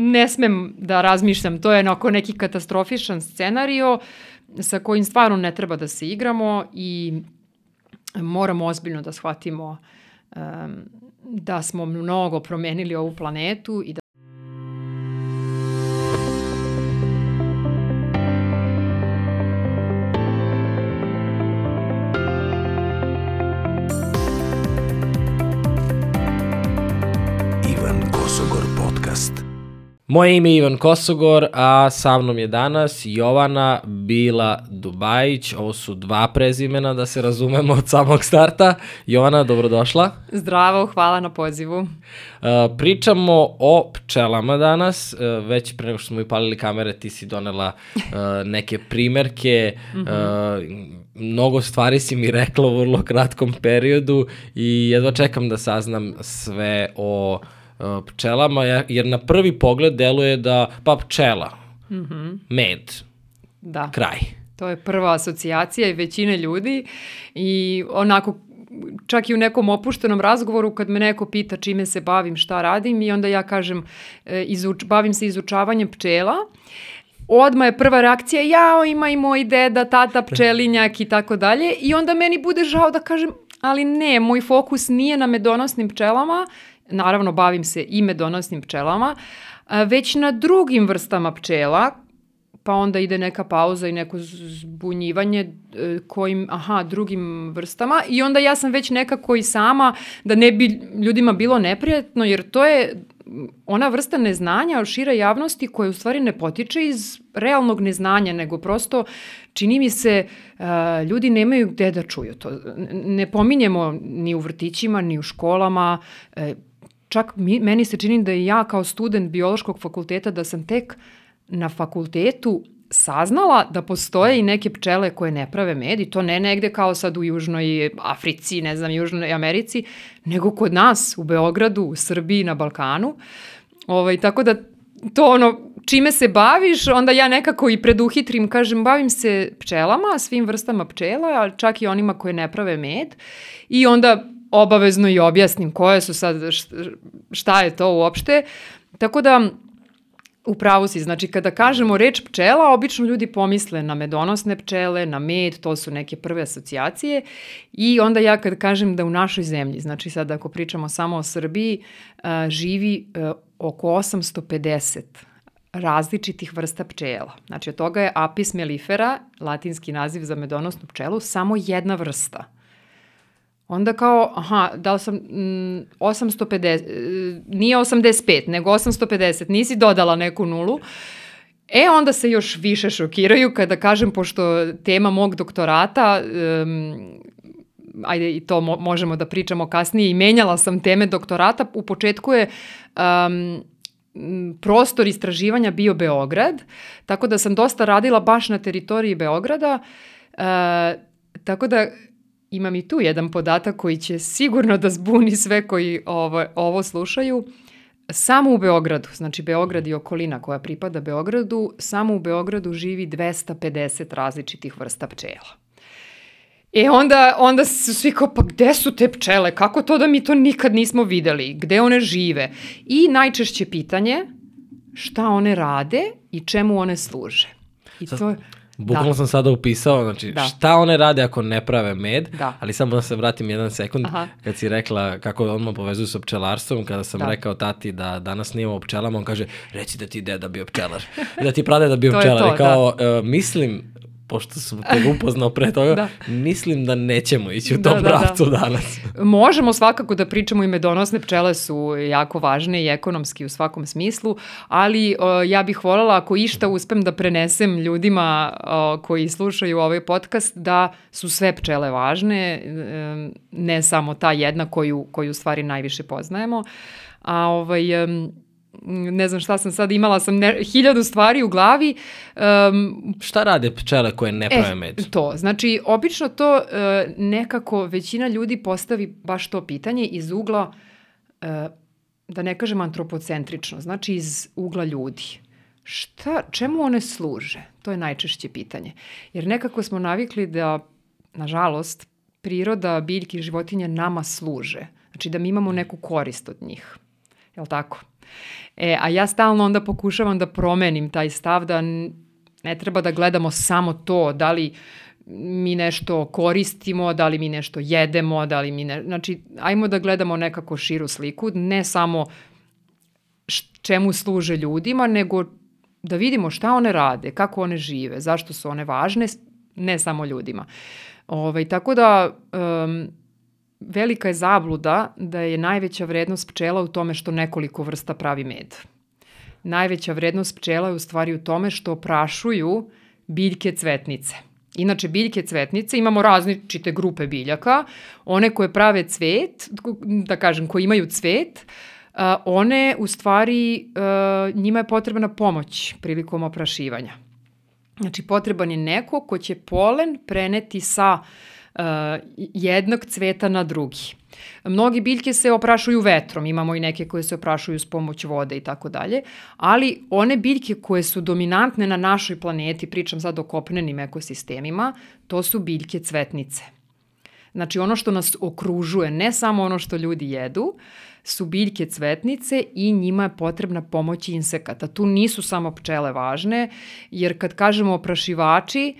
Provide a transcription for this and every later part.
ne smem da razmišljam, to je onako neki katastrofičan scenario sa kojim stvarno ne treba da se igramo i moramo ozbiljno da shvatimo um, da smo mnogo promenili ovu planetu i da Moje ime je Ivan Kosogor, a sa mnom je danas Jovana Bila Dubajić. Ovo su dva prezimena, da se razumemo od samog starta. Jovana, dobrodošla. Zdravo, hvala na pozivu. Uh, pričamo o pčelama danas. Uh, već pre nego što smo upalili kamere, ti si donela uh, neke primerke. Uh, mnogo stvari si mi rekla u vrlo kratkom periodu i jedva čekam da saznam sve o Uh, pčelama, jer na prvi pogled deluje da, pa pčela, mm -hmm. med, da. kraj. To je prva asocijacija i većine ljudi i onako čak i u nekom opuštenom razgovoru kad me neko pita čime se bavim, šta radim i onda ja kažem e, izuč, bavim se izučavanjem pčela odma je prva reakcija, jao, ima i moj deda, tata, pčelinjak i tako dalje. I onda meni bude žao da kažem, ali ne, moj fokus nije na medonosnim pčelama, naravno bavim se i medonosnim pčelama, već na drugim vrstama pčela, pa onda ide neka pauza i neko zbunjivanje e, kojim, aha, drugim vrstama i onda ja sam već nekako i sama da ne bi ljudima bilo neprijatno jer to je ona vrsta neznanja od šire javnosti koja u stvari ne potiče iz realnog neznanja, nego prosto čini mi se uh, ljudi nemaju gde da čuju to. Ne pominjemo ni u vrtićima, ni u školama, uh, čak mi, meni se čini da i ja kao student biološkog fakulteta da sam tek na fakultetu saznala da postoje i neke pčele koje ne prave med i to ne negde kao sad u Južnoj Africi, ne znam, Južnoj Americi, nego kod nas u Beogradu, u Srbiji, na Balkanu. Ovaj, tako da to ono, čime se baviš, onda ja nekako i preduhitrim, kažem, bavim se pčelama, svim vrstama pčela, čak i onima koje ne prave med. I onda obavezno i objasnim koje su sad, šta je to uopšte. Tako da, U pravu si, znači kada kažemo reč pčela, obično ljudi pomisle na medonosne pčele, na med, to su neke prve asocijacije i onda ja kad kažem da u našoj zemlji, znači sad ako pričamo samo o Srbiji, živi oko 850 različitih vrsta pčela. Znači od toga je Apis mellifera, latinski naziv za medonosnu pčelu, samo jedna vrsta – Onda kao, aha, da li sam mm, 850, nije 85, nego 850, nisi dodala neku nulu. E, onda se još više šokiraju kada kažem, pošto tema mog doktorata, um, ajde i to mo možemo da pričamo kasnije, i menjala sam teme doktorata, u početku je um, prostor istraživanja bio Beograd, tako da sam dosta radila baš na teritoriji Beograda, uh, tako da imam i tu jedan podatak koji će sigurno da zbuni sve koji ovo, ovo slušaju. Samo u Beogradu, znači Beograd i okolina koja pripada Beogradu, samo u Beogradu živi 250 različitih vrsta pčela. E onda, onda su svi kao, pa gde su te pčele? Kako to da mi to nikad nismo videli? Gde one žive? I najčešće pitanje, šta one rade i čemu one služe? I to je... Bukvalno da. sam sada upisao, znači da. šta one rade ako ne prave med, da. ali samo da se vratim jedan sekund, Aha. kad si rekla kako odmah povezuju sa pčelarstvom, kada sam da. rekao tati da danas nije o pčelama, on kaže, reci da ti deda bio pčelar, da ti prade da bio pčelar, i kao, da. uh, mislim, pošto sam te upoznao pre toga, da. mislim da nećemo ići u da, tom da, pravcu da. danas. Možemo svakako da pričamo i medonosne pčele su jako važne i ekonomski u svakom smislu, ali o, ja bih voljela ako išta uspem da prenesem ljudima o, koji slušaju ovaj podcast da su sve pčele važne, ne samo ta jedna koju, koju stvari najviše poznajemo. A ovaj, ne znam šta sam sad, imala sam ne, hiljadu stvari u glavi. Um, šta rade pčele koje ne prave e, med? To, znači, obično to uh, nekako većina ljudi postavi baš to pitanje iz ugla, uh, da ne kažem antropocentrično, znači iz ugla ljudi. Šta, čemu one služe? To je najčešće pitanje. Jer nekako smo navikli da, nažalost, priroda, biljke i životinje nama služe. Znači da mi imamo neku korist od njih. Jel tako? E, a ja stalno onda pokušavam da promenim taj stav da ne treba da gledamo samo to, da li mi nešto koristimo, da li mi nešto jedemo, da li mi ne... Znači, ajmo da gledamo nekako širu sliku, ne samo čemu služe ljudima, nego da vidimo šta one rade, kako one žive, zašto su one važne, ne samo ljudima. Ovaj, tako da um, velika je zabluda da je najveća vrednost pčela u tome što nekoliko vrsta pravi med. Najveća vrednost pčela je u stvari u tome što oprašuju biljke cvetnice. Inače, biljke cvetnice, imamo različite grupe biljaka, one koje prave cvet, da kažem, koje imaju cvet, one u stvari, njima je potrebna pomoć prilikom oprašivanja. Znači, potreban je neko ko će polen preneti sa uh, jednog cveta na drugi. Mnogi biljke se oprašuju vetrom, imamo i neke koje se oprašuju s pomoć vode i tako dalje, ali one biljke koje su dominantne na našoj planeti, pričam sad o kopnenim ekosistemima, to su biljke cvetnice. Znači ono što nas okružuje, ne samo ono što ljudi jedu, su biljke cvetnice i njima je potrebna pomoć insekata. Tu nisu samo pčele važne, jer kad kažemo oprašivači,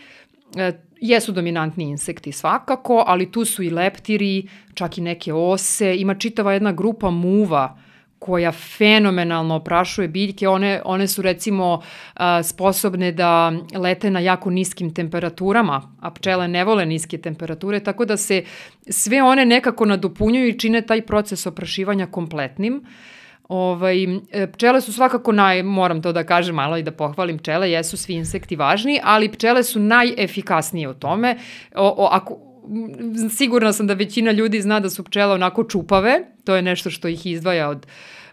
e, jesu dominantni insekti svakako, ali tu su i leptiri, čak i neke ose, ima čitava jedna grupa muva koja fenomenalno oprašuje biljke. One, one su recimo a, sposobne da lete na jako niskim temperaturama, a pčele ne vole niske temperature, tako da se sve one nekako nadopunjuju i čine taj proces oprašivanja kompletnim. Ovaj, e, pčele su svakako naj, moram to da kažem malo i da pohvalim pčele, jesu svi insekti važni, ali pčele su najefikasnije u tome. O, o, ako, sigurna sam da većina ljudi zna da su pčele onako čupave, to je nešto što ih izdvaja od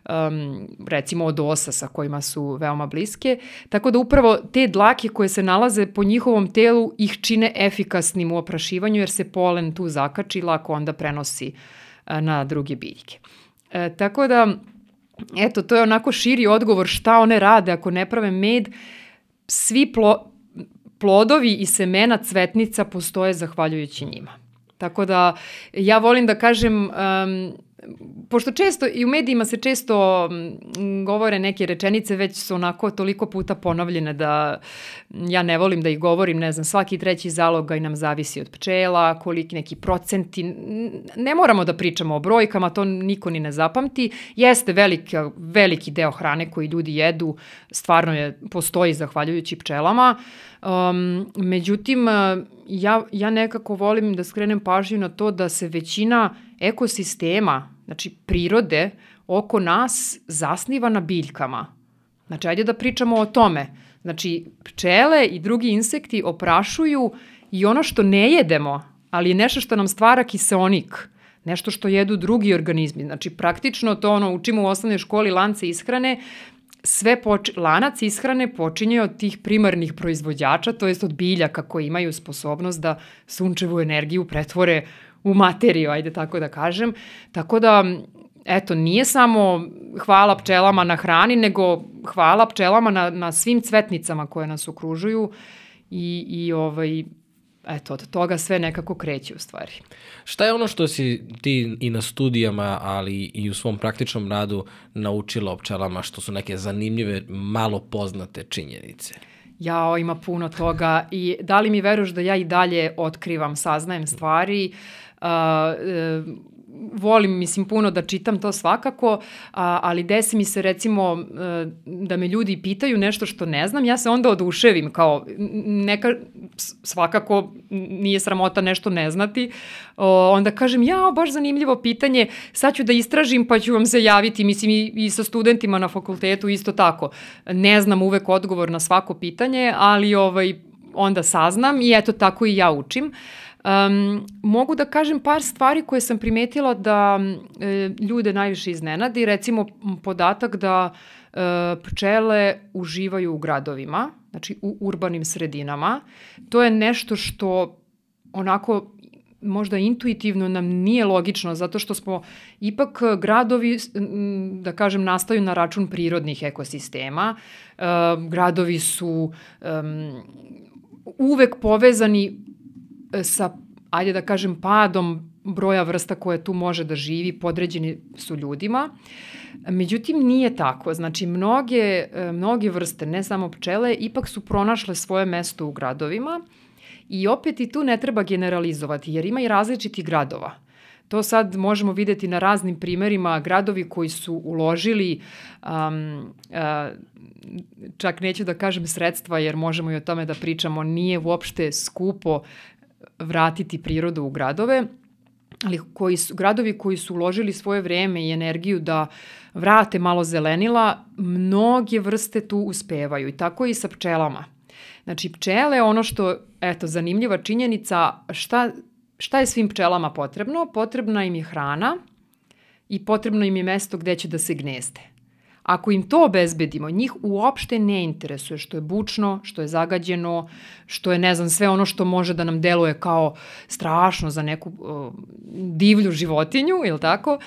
um, recimo od osa sa kojima su veoma bliske. Tako da upravo te dlake koje se nalaze po njihovom telu ih čine efikasnim u oprašivanju jer se polen tu zakači lako onda prenosi uh, na druge biljke. E, tako da, eto, to je onako širi odgovor šta one rade ako ne prave med. Svi plo, plodovi i semena cvetnica postoje zahvaljujući njima. Tako da ja volim da kažem um, pošto često i u medijima se često m, govore neke rečenice već su onako toliko puta ponovljene da ja ne volim da ih govorim, ne znam, svaki treći zalogaj nam zavisi od pčela, koliki neki procenti, ne moramo da pričamo o brojkama, to niko ni ne zapamti, jeste veliki, veliki deo hrane koji ljudi jedu, stvarno je, postoji zahvaljujući pčelama, um, međutim, ja, ja nekako volim da skrenem pažnju na to da se većina ekosistema, znači prirode, oko nas zasniva na biljkama. Znači, ajde da pričamo o tome. Znači, pčele i drugi insekti oprašuju i ono što ne jedemo, ali je nešto što nam stvara kiseonik, nešto što jedu drugi organizmi. Znači, praktično to ono učimo u osnovnoj školi lance ishrane, sve poč lanac ishrane počinje od tih primarnih proizvođača, to jest od biljaka koji imaju sposobnost da sunčevu energiju pretvore u materiju, ajde tako da kažem. Tako da, eto, nije samo hvala pčelama na hrani, nego hvala pčelama na, na svim cvetnicama koje nas okružuju i, i ovaj, eto, od toga sve nekako kreće u stvari. Šta je ono što si ti i na studijama, ali i u svom praktičnom radu naučila o pčelama, što su neke zanimljive, malo poznate činjenice? Jao, ima puno toga i da li mi veruješ da ja i dalje otkrivam, saznajem stvari, uh, uh, volim, mislim, puno da čitam to svakako, a, ali desi mi se recimo e, da me ljudi pitaju nešto što ne znam, ja se onda oduševim, kao neka, svakako nije sramota nešto ne znati, o, onda kažem, ja, baš zanimljivo pitanje, sad ću da istražim pa ću vam se javiti, mislim i, i sa studentima na fakultetu isto tako. Ne znam uvek odgovor na svako pitanje, ali ovaj, onda saznam i eto tako i ja učim. Uh, Um, mogu da kažem par stvari koje sam primetila da e, ljude najviše iznenadi. Recimo podatak da e, pčele uživaju u gradovima, znači u urbanim sredinama. To je nešto što onako možda intuitivno nam nije logično, zato što smo ipak gradovi, da kažem, nastaju na račun prirodnih ekosistema. E, gradovi su um, uvek povezani sa ajde da kažem, padom broja vrsta koje tu može da živi, podređeni su ljudima. Međutim, nije tako. Znači, mnoge, mnoge vrste, ne samo pčele, ipak su pronašle svoje mesto u gradovima i opet i tu ne treba generalizovati, jer ima i različiti gradova. To sad možemo videti na raznim primerima gradovi koji su uložili um, uh, čak neću da kažem sredstva jer možemo i o tome da pričamo, nije uopšte skupo vratiti prirodu u gradove, ali koji su, gradovi koji su uložili svoje vreme i energiju da vrate malo zelenila, mnoge vrste tu uspevaju i tako i sa pčelama. Znači pčele, ono što, eto, zanimljiva činjenica, šta, šta je svim pčelama potrebno? Potrebna im je hrana i potrebno im je mesto gde će da se gnezde. Ako im to obezbedimo, njih uopšte ne interesuje što je bučno, što je zagađeno, što je, ne znam, sve ono što može da nam deluje kao strašno za neku uh, divlju životinju, ili tako,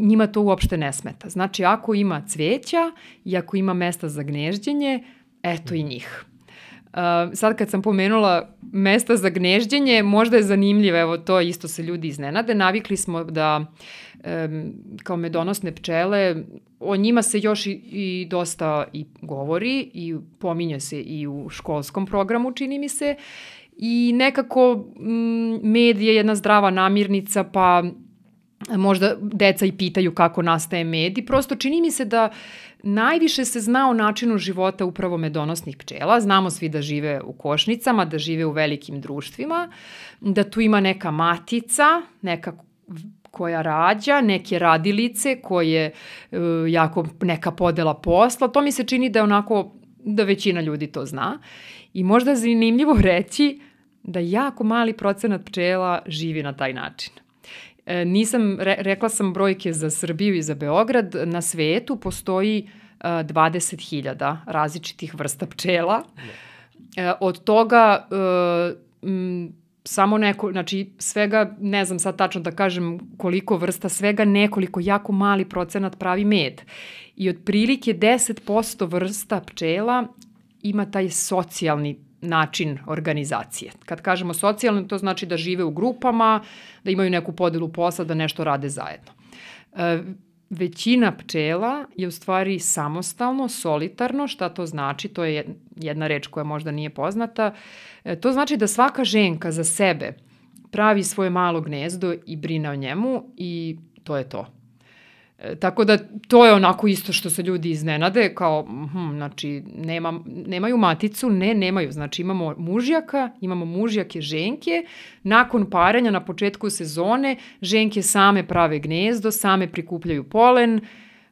njima to uopšte ne smeta. Znači, ako ima cveća i ako ima mesta za gnežđenje, eto i njih. Uh, sad kad sam pomenula mesta za gnežđenje, možda je zanimljivo, evo to isto se ljudi iznenade, navikli smo da kao medonosne pčele, o njima se još i, i dosta i govori i pominje se i u školskom programu, čini mi se, i nekako med je jedna zdrava namirnica, pa možda deca i pitaju kako nastaje med i prosto čini mi se da najviše se zna o načinu života upravo medonosnih pčela. Znamo svi da žive u košnicama, da žive u velikim društvima, da tu ima neka matica, neka koja rađa, neke radilice koje uh, jako neka podela posla. To mi se čini da je onako da većina ljudi to zna. I možda je zanimljivo reći da jako mali procenat pčela živi na taj način. E, nisam, re, rekla sam brojke za Srbiju i za Beograd, na svetu postoji e, 20.000 različitih vrsta pčela. E, od toga e, m, samo neko, znači svega, ne znam sad tačno da kažem koliko vrsta, svega nekoliko, jako mali procenat pravi med. I otprilike 10% vrsta pčela ima taj socijalni način organizacije. Kad kažemo socijalno, to znači da žive u grupama, da imaju neku podelu posla, da nešto rade zajedno. E, većina pčela je u stvari samostalno, solitarno, šta to znači, to je jedna reč koja možda nije poznata, e, to znači da svaka ženka za sebe pravi svoje malo gnezdo i brine o njemu i to je to. Tako da to je onako isto što se ljudi iznenade, kao, hm, znači, nema, nemaju maticu, ne, nemaju, znači imamo mužjaka, imamo mužjake ženke, nakon paranja na početku sezone, ženke same prave gnezdo, same prikupljaju polen,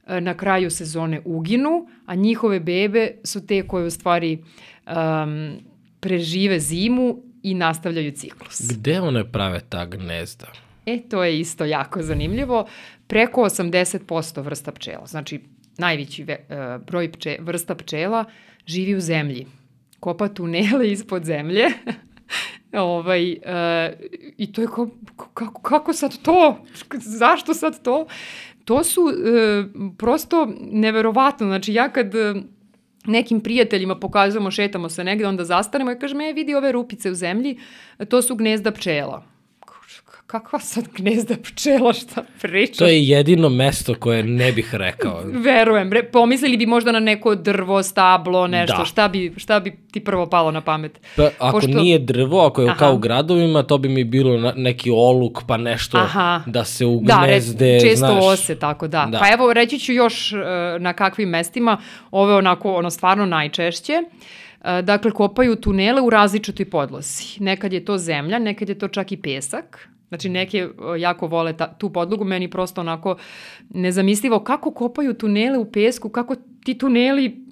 e, na kraju sezone uginu, a njihove bebe su te koje u stvari um, prežive zimu i nastavljaju ciklus. Gde one prave ta gnezda? E, to je isto jako zanimljivo. Preko 80% vrsta pčela, znači najveći ve, uh, broj pče, vrsta pčela živi u zemlji. Kopa tunele ispod zemlje. ovaj, uh, I to je ko, kako, kako sad to? Zašto sad to? To su uh, prosto neverovatno. Znači ja kad nekim prijateljima pokazujemo, šetamo se negde, onda zastanemo i kažemo, e, vidi ove rupice u zemlji, to su gnezda pčela kakva sad gnezda pčela, šta pričaš? To je jedino mesto koje ne bih rekao. Verujem, re, pomislili bi možda na neko drvo, stablo, nešto, da. šta, bi, šta bi ti prvo palo na pamet? Pa, ako Pošto... nije drvo, ako je Aha. kao u gradovima, to bi mi bilo neki oluk, pa nešto Aha. da se ugnezde, da, re, često znaš. ose, tako da. da. Pa evo, reći ću još uh, na kakvim mestima, ovo je onako, ono stvarno najčešće. Uh, dakle, kopaju tunele u različitoj podlozi. Nekad je to zemlja, nekad je to čak i pesak, Znači neke jako vole ta, tu podlogu, meni prosto onako nezamislivo kako kopaju tunele u pesku, kako ti tuneli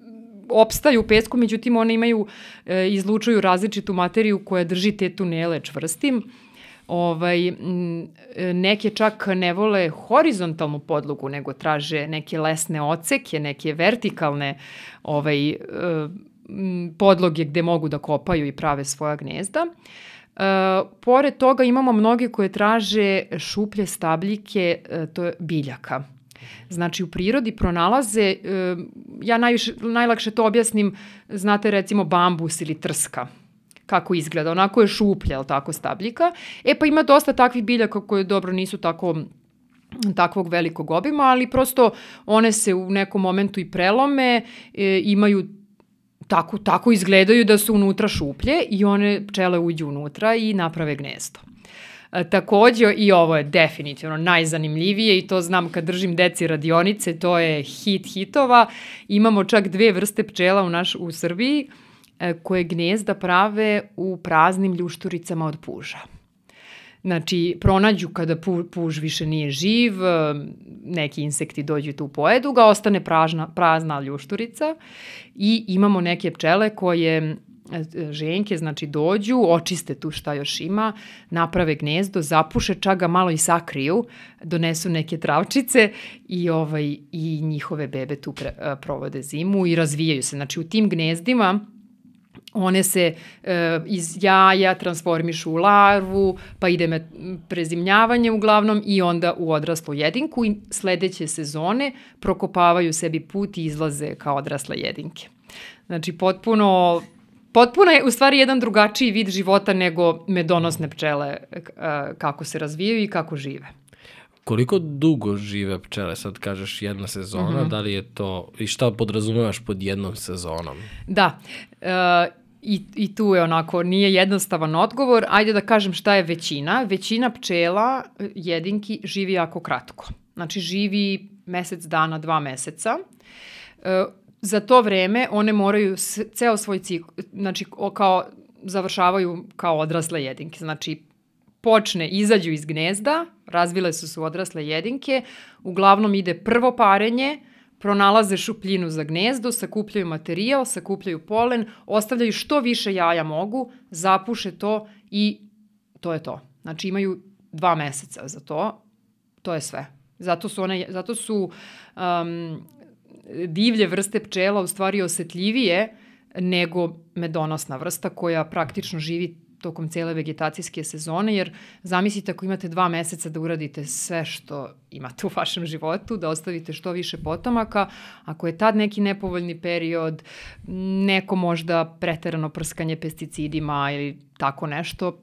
opstaju u pesku, međutim one imaju, e, izlučuju različitu materiju koja drži te tunele čvrstim. Ovaj, neke čak ne vole horizontalnu podlogu, nego traže neke lesne oceke, neke vertikalne ovaj, e, podloge gde mogu da kopaju i prave svoja gnezda. Uh, Uh, pored toga imamo mnoge koje traže šuplje stabljike, uh, to je biljaka. Znači u prirodi pronalaze, uh, ja najviše, najlakše to objasnim, znate recimo bambus ili trska. kako izgleda. Onako je šuplja, ali tako, stabljika. E pa ima dosta takvih biljaka koje dobro nisu tako takvog velikog obima, ali prosto one se u nekom momentu i prelome, e, imaju tako, tako izgledaju da su unutra šuplje i one pčele uđu unutra i naprave gnezdo. E, takođe, i ovo je definitivno najzanimljivije i to znam kad držim deci radionice, to je hit hitova. Imamo čak dve vrste pčela u, naš, u Srbiji e, koje gnezda prave u praznim ljušturicama od puža. Znači, pronađu kada pu, puž više nije živ, neki insekti dođu tu pojedu ga, ostane pražna, prazna ljušturica i imamo neke pčele koje ženke, znači dođu, očiste tu šta još ima, naprave gnezdo, zapuše, čak ga malo i sakriju, donesu neke travčice i, ovaj, i njihove bebe tu pre, e, provode zimu i razvijaju se. Znači u tim gnezdima one se e, iz jaja transformišu u larvu, pa ide me prezimljavanje uglavnom i onda u odraslu jedinku i sledeće sezone prokopavaju sebi put i izlaze kao odrasle jedinke. Znači potpuno potpuno je u stvari jedan drugačiji vid života nego medonosne pčele e, kako se razvijaju i kako žive. Koliko dugo žive pčele? Sad kažeš jedna sezona, mm -hmm. da li je to, i šta podrazumevaš pod jednom sezonom? Da, e, I, I tu je onako, nije jednostavan odgovor. Ajde da kažem šta je većina. Većina pčela jedinki živi jako kratko. Znači živi mesec dana, dva meseca. E, za to vreme one moraju ceo svoj cikl, znači kao završavaju kao odrasle jedinke. Znači počne, izađu iz gnezda, razvile su se odrasle jedinke, uglavnom ide prvo parenje, pronalaze šupljinu za gnezdo, sakupljaju materijal, sakupljaju polen, ostavljaju što više jaja mogu, zapuše to i to je to. Znači imaju dva meseca za to, to je sve. Zato su, one, zato su um, divlje vrste pčela u stvari osetljivije nego medonosna vrsta koja praktično živi tokom cele vegetacijske sezone, jer zamislite ako imate dva meseca da uradite sve što imate u vašem životu, da ostavite što više potomaka, ako je tad neki nepovoljni period, neko možda preterano prskanje pesticidima ili tako nešto,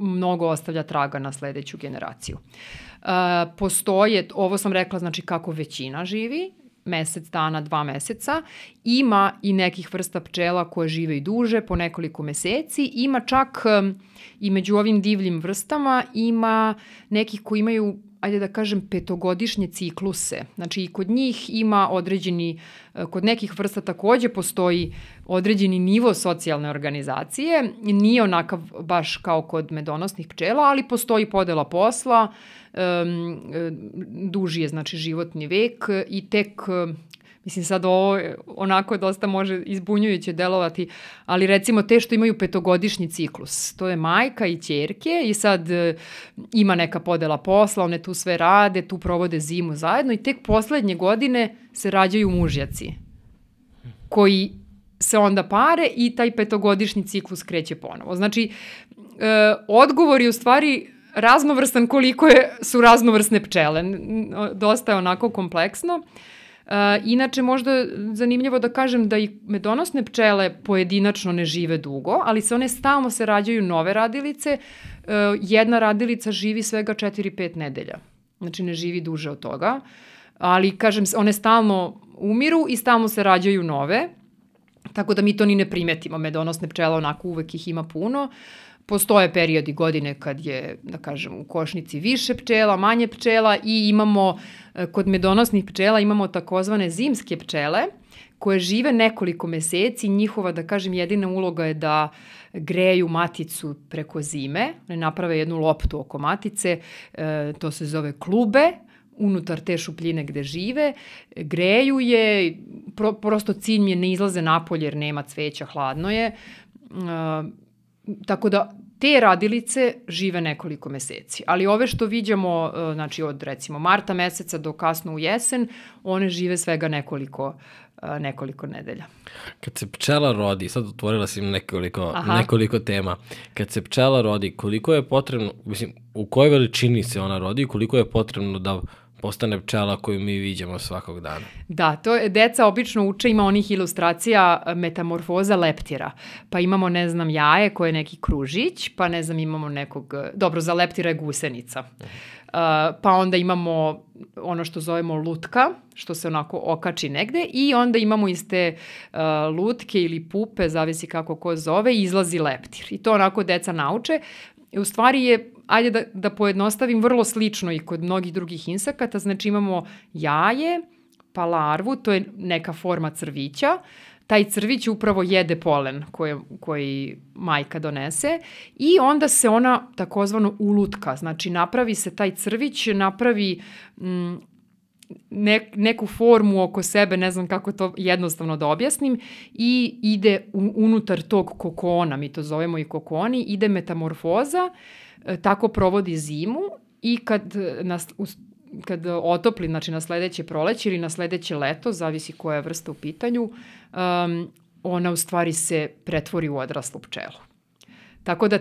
mnogo ostavlja traga na sledeću generaciju. Uh, postoje, ovo sam rekla, znači kako većina živi, mesec dana, dva meseca. Ima i nekih vrsta pčela koje žive i duže, po nekoliko meseci. Ima čak i među ovim divljim vrstama ima nekih koji imaju ajde da kažem, petogodišnje cikluse. Znači i kod njih ima određeni, e, kod nekih vrsta takođe postoji određeni nivo socijalne organizacije. Nije onakav baš kao kod medonosnih pčela, ali postoji podela posla, um, duži je znači životni vek i tek Mislim sad ovo onako dosta može izbunjujuće delovati, ali recimo te što imaju petogodišnji ciklus, to je majka i ćerke i sad e, ima neka podela posla, one tu sve rade, tu provode zimu zajedno i tek poslednje godine se rađaju mužjaci koji se onda pare i taj petogodišnji ciklus kreće ponovo. Znači, e, odgovor je u stvari raznovrstan koliko je, su raznovrsne pčele. Dosta je onako kompleksno. Uh, inače, možda zanimljivo da kažem da i medonosne pčele pojedinačno ne žive dugo, ali se one stalno se rađaju nove radilice. Uh, jedna radilica živi svega 4-5 nedelja. Znači, ne živi duže od toga. Ali, kažem, one stalno umiru i stalno se rađaju nove. Tako da mi to ni ne primetimo. Medonosne pčele onako uvek ih ima puno. Uh, Postoje periodi godine kad je, da kažem, u košnici više pčela, manje pčela i imamo, e, kod medonosnih pčela imamo takozvane zimske pčele koje žive nekoliko meseci. Njihova, da kažem, jedina uloga je da greju maticu preko zime, ne naprave jednu loptu oko matice, e, to se zove klube, unutar te šupljine gde žive, greju je, pro, prosto cilj mi je ne izlaze napolje jer nema cveća, hladno je, e, Tako da te radilice žive nekoliko meseci, ali ove što viđamo, e, znači od recimo marta meseca do kasno u jesen, one žive svega nekoliko e, nekoliko nedelja. Kad se pčela rodi, sad otvorila si nekoliko, Aha. nekoliko tema, kad se pčela rodi, koliko je potrebno, mislim, u kojoj veličini se ona rodi, koliko je potrebno da postane pčela koju mi viđamo svakog dana. Da, to je, deca obično uče, ima onih ilustracija e, metamorfoza leptira. Pa imamo, ne znam, jaje koje je neki kružić, pa ne znam, imamo nekog, e, dobro, za leptira je gusenica. Uh, pa onda imamo ono što zovemo lutka, što se onako okači negde i onda imamo iz te uh, lutke ili pupe, zavisi kako ko zove, izlazi leptir. I to onako deca nauče. U stvari je, ajde da, da pojednostavim, vrlo slično i kod mnogih drugih insekata. Znači imamo jaje, pa larvu, to je neka forma crvića, taj crvić upravo jede polen koje, koji majka donese. I onda se ona takozvano ulutka, znači napravi se taj crvić, napravi mm, ne, neku formu oko sebe, ne znam kako to jednostavno da objasnim, i ide u, unutar tog kokona, mi to zovemo i kokoni, ide metamorfoza, e, tako provodi zimu i kad nas, kad otopli, znači na sledeće proleće ili na sledeće leto, zavisi koja je vrsta u pitanju, um, ona u stvari se pretvori u odraslu pčelu. Tako da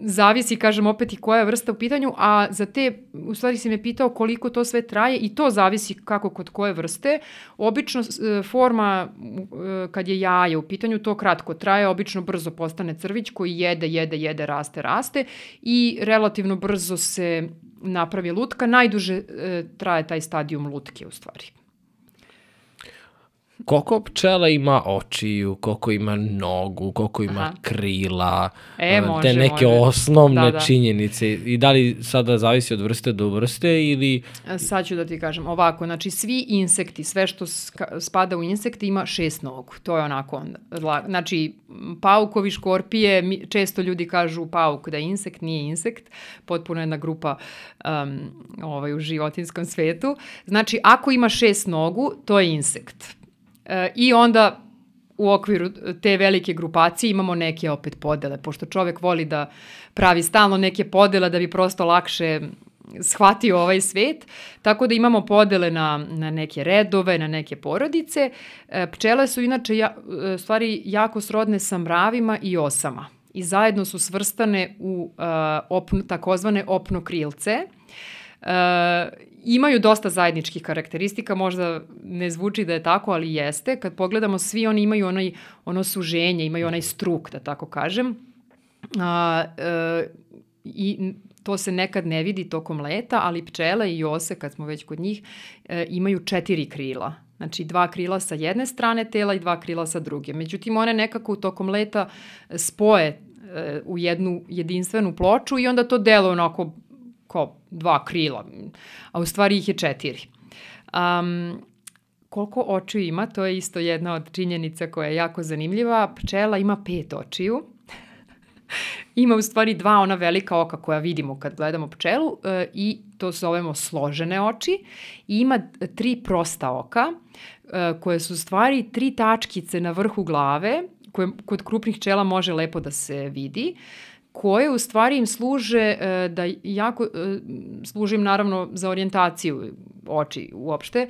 zavisi, kažem opet i koja je vrsta u pitanju, a za te, u stvari si me pitao koliko to sve traje i to zavisi kako kod koje vrste. Obično e, forma e, kad je jaje u pitanju, to kratko traje, obično brzo postane crvić koji jede, jede, jede, raste, raste i relativno brzo se napravi lutka. Najduže e, traje taj stadijum lutke u stvari koliko pčela ima očiju, koliko ima nogu, koliko ima Aha. krila, e, može, te neke može. osnovne da, da. činjenice. I da li sada zavisi od vrste do vrste ili... E, sad ću da ti kažem ovako, znači svi insekti, sve što spada u insekte ima šest nogu. To je onako, znači paukovi, škorpije, često ljudi kažu pauk da je insekt, nije insekt, potpuno jedna grupa um, ovaj, u životinskom svetu. Znači, ako ima šest nogu, to je insekt. I onda u okviru te velike grupacije imamo neke opet podele, pošto čovek voli da pravi stalno neke podele da bi prosto lakše shvatio ovaj svet, tako da imamo podele na, na neke redove, na neke porodice. E, pčele su inače ja, e, stvari jako srodne sa mravima i osama i zajedno su svrstane u uh, opno, takozvane opnokrilce. Uh, imaju dosta zajedničkih karakteristika, možda ne zvuči da je tako, ali jeste. Kad pogledamo, svi oni imaju onaj, ono suženje, imaju onaj struk, da tako kažem. A, e, I to se nekad ne vidi tokom leta, ali pčele i ose, kad smo već kod njih, e, imaju četiri krila. Znači dva krila sa jedne strane tela i dva krila sa druge. Međutim, one nekako tokom leta spoje e, u jednu jedinstvenu ploču i onda to delo onako kao dva krila, a u stvari ih je četiri. Um, koliko očiju ima, to je isto jedna od činjenica koja je jako zanimljiva. Pčela ima pet očiju. ima u stvari dva ona velika oka koja vidimo kad gledamo pčelu e, i to zovemo složene oči. I ima tri prosta oka e, koje su u stvari tri tačkice na vrhu glave koje kod krupnih pčela može lepo da se vidi. Koje u stvari im služe e, da jako, e, služim naravno za orijentaciju oči uopšte,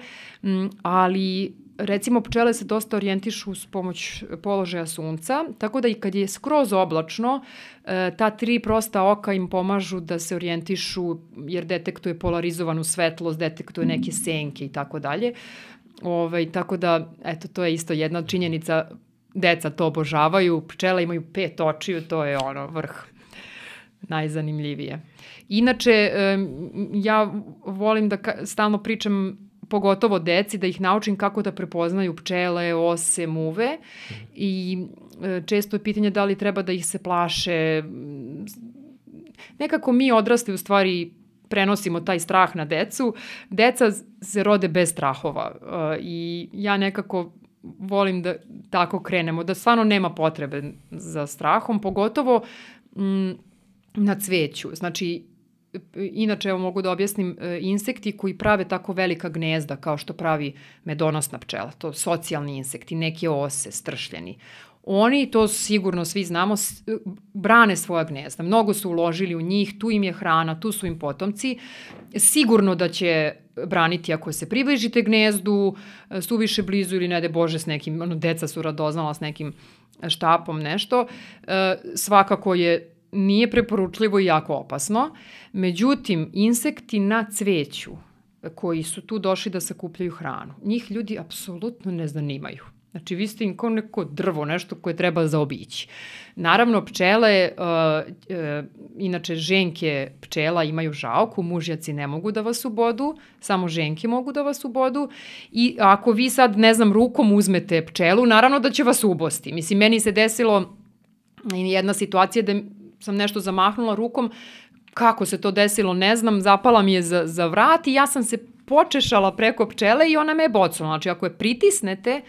ali recimo pčele se dosta orijentišu s pomoć položaja sunca, tako da i kad je skroz oblačno, e, ta tri prosta oka im pomažu da se orijentišu jer detektuje polarizovanu svetlost, detektuje neke senke i tako dalje. Ovaj, tako da, eto, to je isto jedna činjenica. Deca to obožavaju, pčele imaju pet očiju, to je ono vrh najzanimljivije. Inače, ja volim da stalno pričam pogotovo deci, da ih naučim kako da prepoznaju pčele, ose, muve i e, često je pitanje da li treba da ih se plaše. Nekako mi odrasli u stvari prenosimo taj strah na decu. Deca se rode bez strahova e, i ja nekako volim da tako krenemo, da stvarno nema potrebe za strahom, pogotovo na cveću. Znači, inače, evo mogu da objasnim, e, insekti koji prave tako velika gnezda kao što pravi medonosna pčela, to socijalni insekti, neke ose, stršljeni. Oni, to sigurno svi znamo, brane svoja gnezda. Mnogo su uložili u njih, tu im je hrana, tu su im potomci. Sigurno da će braniti ako se približite gnezdu, e, suviše blizu ili ne de Bože s nekim, ono, deca su radoznala s nekim štapom, nešto. E, svakako je nije preporučljivo i jako opasno. Međutim, insekti na cveću koji su tu došli da sakupljaju hranu. Njih ljudi apsolutno ne zanimaju. Znači, vi ste im kao neko drvo, nešto koje treba zaobići. Naravno, pčele, uh, uh, inače ženke pčela imaju žalku, mužjaci ne mogu da vas ubodu, samo ženke mogu da vas ubodu i ako vi sad, ne znam, rukom uzmete pčelu, naravno da će vas ubosti. Mislim, meni se desilo jedna situacija da sam nešto zamahnula rukom, kako se to desilo, ne znam, zapala mi je za, za vrat i ja sam se počešala preko pčele i ona me je bocala. Znači, ako je pritisnete,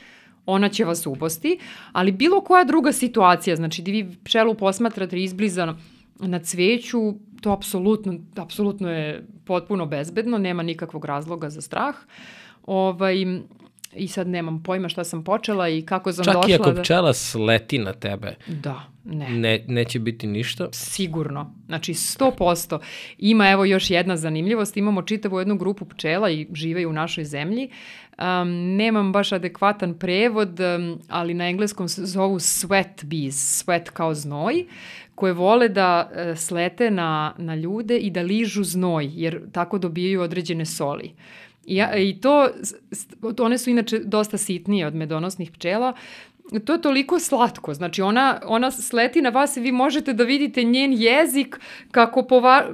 ona će vas ubosti, ali bilo koja druga situacija, znači da vi pčelu posmatrate izbliza na cveću, to apsolutno, apsolutno je potpuno bezbedno, nema nikakvog razloga za strah. Ovaj, I sad nemam pojma šta sam počela i kako sam Čak došla. Čak i ako da... pčela sleti na tebe. Da, ne. ne. Neće biti ništa? Sigurno. Znači 100%. Ima evo još jedna zanimljivost. Imamo čitavu jednu grupu pčela i žive u našoj zemlji. Um, nemam baš adekvatan prevod, um, ali na engleskom se zovu sweat bees, sweat kao znoj, koje vole da uh, slete na, na ljude i da ližu znoj, jer tako dobijaju određene soli. Ja, I to, one su inače dosta sitnije od medonosnih pčela, to je toliko slatko. Znači, ona, ona sleti na vas i vi možete da vidite njen jezik kako pova...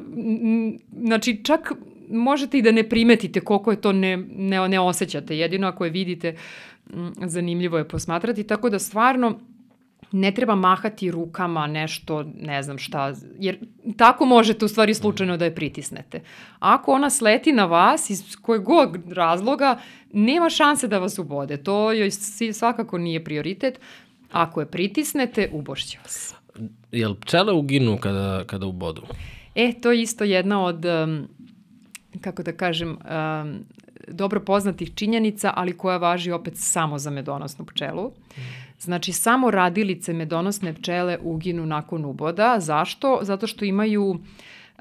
Znači, čak možete i da ne primetite koliko je to ne, ne, ne osjećate. Jedino ako je vidite, zanimljivo je posmatrati. Tako da stvarno ne treba mahati rukama nešto, ne znam šta, jer tako možete u stvari slučajno da je pritisnete. Ako ona sleti na vas iz kojeg god razloga, nema šanse da vas ubode. To joj svakako nije prioritet. Ako je pritisnete, ubošće vas. Jel pčele uginu kada, kada ubodu? E, to je isto jedna od, um, kako da kažem, um, dobro poznatih činjenica, ali koja važi opet samo za medonosnu pčelu. Mm Znači, samo radilice medonosne pčele uginu nakon uboda. Zašto? Zato što imaju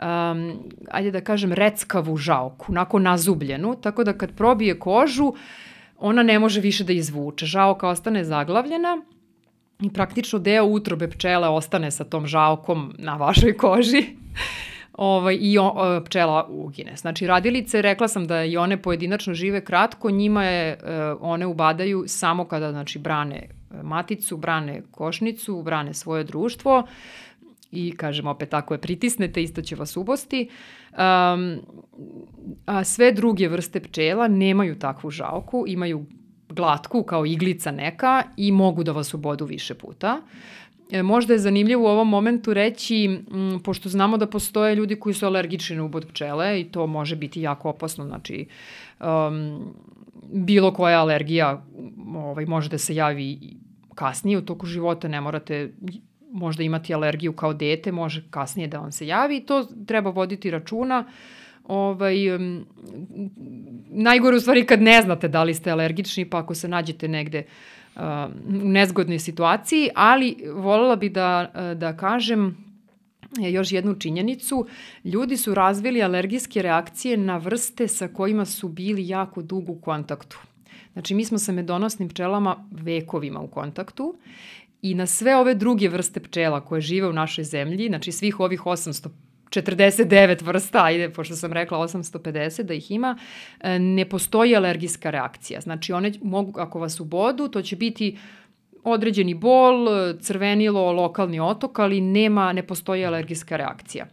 um, ajde da kažem, reckavu žalku, nakon nazubljenu, tako da kad probije kožu, ona ne može više da izvuče. Žalka ostane zaglavljena i praktično deo utrobe pčele ostane sa tom žalkom na vašoj koži ovaj, i o, o, pčela ugine. Znači, radilice, rekla sam da i one pojedinačno žive kratko, njima je, e, one ubadaju samo kada, znači, brane maticu, brane košnicu, brane svoje društvo i kažem opet ako je pritisnete isto će vas ubosti. Um, a sve druge vrste pčela nemaju takvu žalku, imaju glatku kao iglica neka i mogu da vas ubodu više puta. E, možda je zanimljivo u ovom momentu reći, m, pošto znamo da postoje ljudi koji su alergični na ubod pčele i to može biti jako opasno, znači um, bilo koja alergija ovaj, može da se javi kasnije u toku života, ne morate možda imati alergiju kao dete, može kasnije da vam se javi i to treba voditi računa. Ovaj, um, najgore u stvari kad ne znate da li ste alergični, pa ako se nađete negde uh, u nezgodnoj situaciji, ali voljela bi da, da kažem još jednu činjenicu. Ljudi su razvili alergijske reakcije na vrste sa kojima su bili jako dugo u kontaktu. Znači, mi smo sa medonosnim pčelama vekovima u kontaktu i na sve ove druge vrste pčela koje žive u našoj zemlji, znači svih ovih 849 vrsta, ajde, pošto sam rekla 850 da ih ima, e, ne postoji alergijska reakcija. Znači, one mogu, ako vas ubodu, to će biti određeni bol, crvenilo, lokalni otok, ali nema, ne postoji alergijska reakcija.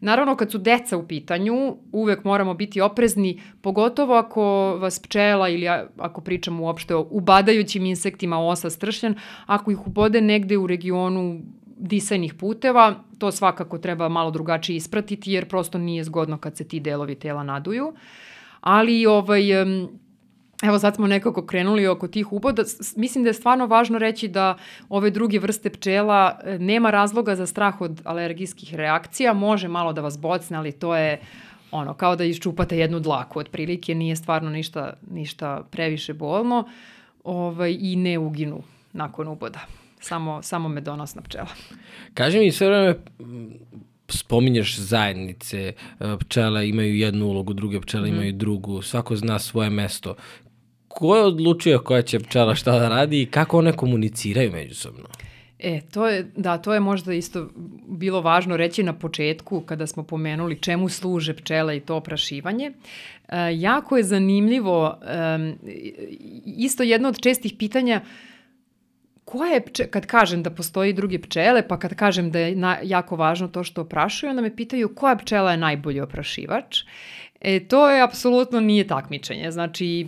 Naravno, kad su deca u pitanju, uvek moramo biti oprezni, pogotovo ako vas pčela ili ako pričamo uopšte o ubadajućim insektima osa stršljan, ako ih ubode negde u regionu disajnih puteva, to svakako treba malo drugačije ispratiti jer prosto nije zgodno kad se ti delovi tela naduju. Ali ovaj, Evo sad smo nekako krenuli oko tih uboda. Mislim da je stvarno važno reći da ove druge vrste pčela e, nema razloga za strah od alergijskih reakcija. Može malo da vas bocne, ali to je ono, kao da iščupate jednu dlaku. Otprilike nije stvarno ništa, ništa previše bolno ovaj, i ne uginu nakon uboda. Samo, samo medonosna pčela. Kaži mi sve vreme spominješ zajednice, e, pčele imaju jednu ulogu, druge pčele mm. imaju drugu, svako zna svoje mesto ko je odlučio koja će pčela šta da radi i kako one komuniciraju međusobno? E, to je, da, to je možda isto bilo važno reći na početku kada smo pomenuli čemu služe pčele i to oprašivanje. E, jako je zanimljivo, e, isto jedno od čestih pitanja, koja je, pče, kad kažem da postoji druge pčele, pa kad kažem da je na, jako važno to što oprašuju, onda me pitaju koja pčela je najbolji oprašivač. E, to je apsolutno nije takmičenje. Znači,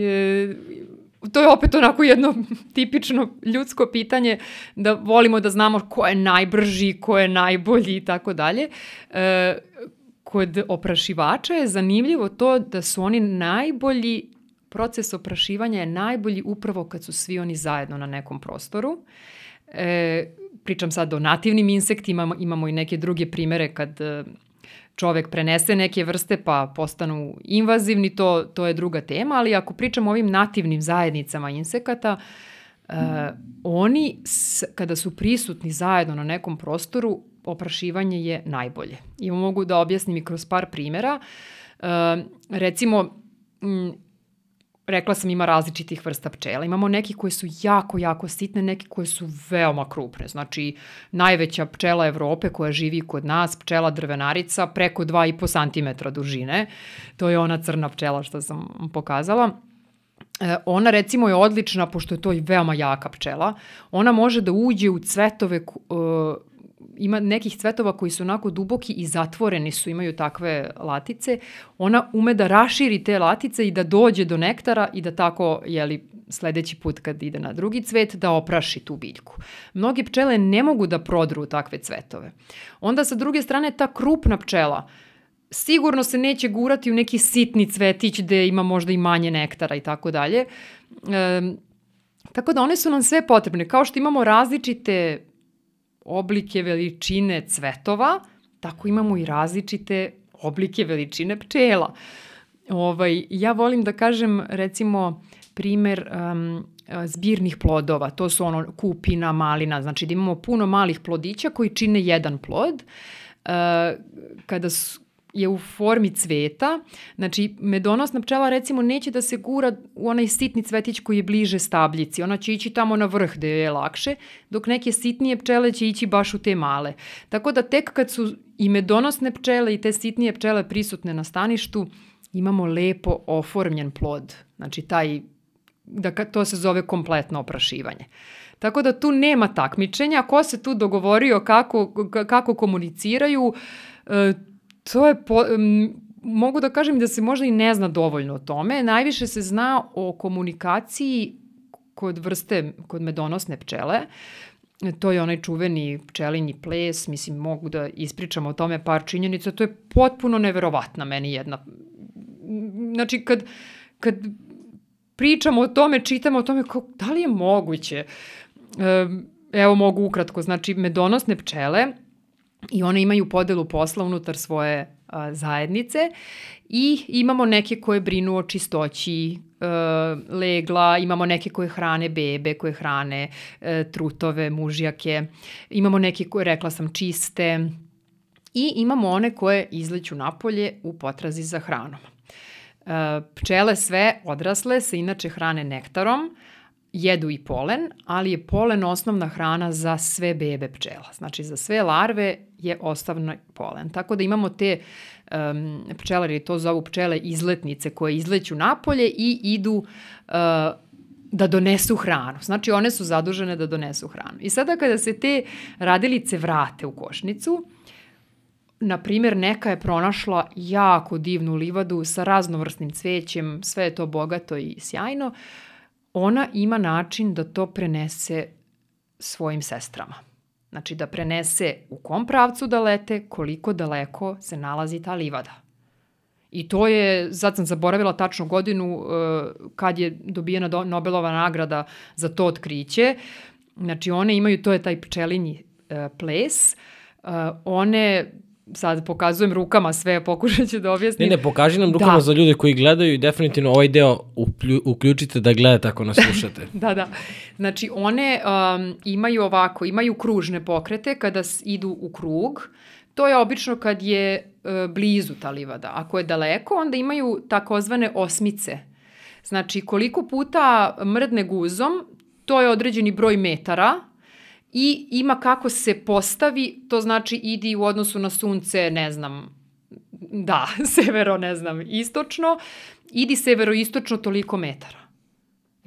e, to je opet onako jedno tipično ljudsko pitanje da volimo da znamo ko je najbrži, ko je najbolji i tako dalje. E, kod oprašivača je zanimljivo to da su oni najbolji proces oprašivanja je najbolji upravo kad su svi oni zajedno na nekom prostoru. E, pričam sad o nativnim insektima, imamo i neke druge primere kad e, čovek prenese neke vrste pa postanu invazivni, to, to je druga tema, ali ako pričamo o ovim nativnim zajednicama insekata, uh, oni s, kada su prisutni zajedno na nekom prostoru, oprašivanje je najbolje. I mogu da objasnim i kroz par primera. Uh, recimo, m, rekla sam ima različitih vrsta pčela. Imamo neki koje su jako, jako sitne, neki koje su veoma krupne. Znači, najveća pčela Evrope koja živi kod nas, pčela drvenarica, preko 2,5 cm dužine. To je ona crna pčela što sam pokazala. E, ona recimo je odlična, pošto je to i veoma jaka pčela, ona može da uđe u cvetove ima nekih cvetova koji su onako duboki i zatvoreni su, imaju takve latice, ona ume da raširi te latice i da dođe do nektara i da tako, jeli, sledeći put kad ide na drugi cvet, da opraši tu biljku. Mnogi pčele ne mogu da prodru takve cvetove. Onda sa druge strane ta krupna pčela, sigurno se neće gurati u neki sitni cvetić gde ima možda i manje nektara i tako dalje. Tako da one su nam sve potrebne. Kao što imamo različite oblike veličine cvetova, tako imamo i različite oblike veličine pčela. Ovaj, ja volim da kažem recimo primer um, zbirnih plodova, to su ono kupina, malina, znači da imamo puno malih plodića koji čine jedan plod. Uh, kada su, je u formi cveta, znači medonosna pčela recimo neće da se gura u onaj sitni cvetić koji je bliže stabljici, ona će ići tamo na vrh gde je lakše, dok neke sitnije pčele će ići baš u te male. Tako da tek kad su i medonosne pčele i te sitnije pčele prisutne na staništu, imamo lepo oformljen plod, znači taj, da to se zove kompletno oprašivanje. Tako da tu nema takmičenja, ko se tu dogovorio kako, kako komuniciraju, e, to je, po, m, mogu da kažem da se možda i ne zna dovoljno o tome. Najviše se zna o komunikaciji kod vrste, kod medonosne pčele. To je onaj čuveni pčelinji ples, mislim, mogu da ispričam o tome par činjenica, to je potpuno neverovatna meni jedna. Znači, kad, kad pričamo o tome, čitamo o tome, kao, da li je moguće? Evo mogu ukratko, znači, medonosne pčele i one imaju podelu posla unutar svoje a, zajednice. I imamo neke koje brinu o čistoći e, legla, imamo neke koje hrane bebe, koje hrane e, trutove, mužjake, imamo neke koje, rekla sam, čiste. I imamo one koje izleću napolje u potrazi za hranom. E, pčele sve odrasle se inače hrane nektarom, jedu i polen, ali je polen osnovna hrana za sve bebe pčela. Znači za sve larve je ostavno polen. Tako da imamo te um, pčelari, to zovu pčele izletnice koje izleću napolje i idu uh, da donesu hranu. Znači one su zadužene da donesu hranu. I sada kada se te radilice vrate u košnicu, na primjer, neka je pronašla jako divnu livadu sa raznovrsnim cvećem, sve je to bogato i sjajno, uh, ona ima način da to prenese svojim sestrama. Znači da prenese u kom pravcu da lete, koliko daleko se nalazi ta livada. I to je, sad sam zaboravila tačnu godinu uh, kad je dobijena do, Nobelova nagrada za to otkriće. Znači one imaju, to je taj pčelinji uh, ples. Uh, one sad pokazujem rukama sve, pokušat ću da objasnim. Ne, ne, pokaži nam rukama da. za ljude koji gledaju i definitivno ovaj deo uplju, uključite da gledate ako nas slušate. da, da. Znači, one um, imaju ovako, imaju kružne pokrete kada idu u krug. To je obično kad je uh, blizu ta livada. Ako je daleko, onda imaju takozvane osmice. Znači, koliko puta mrdne guzom, to je određeni broj metara i ima kako se postavi, to znači idi u odnosu na sunce, ne znam, da, severo, ne znam, istočno, idi severo-istočno toliko metara.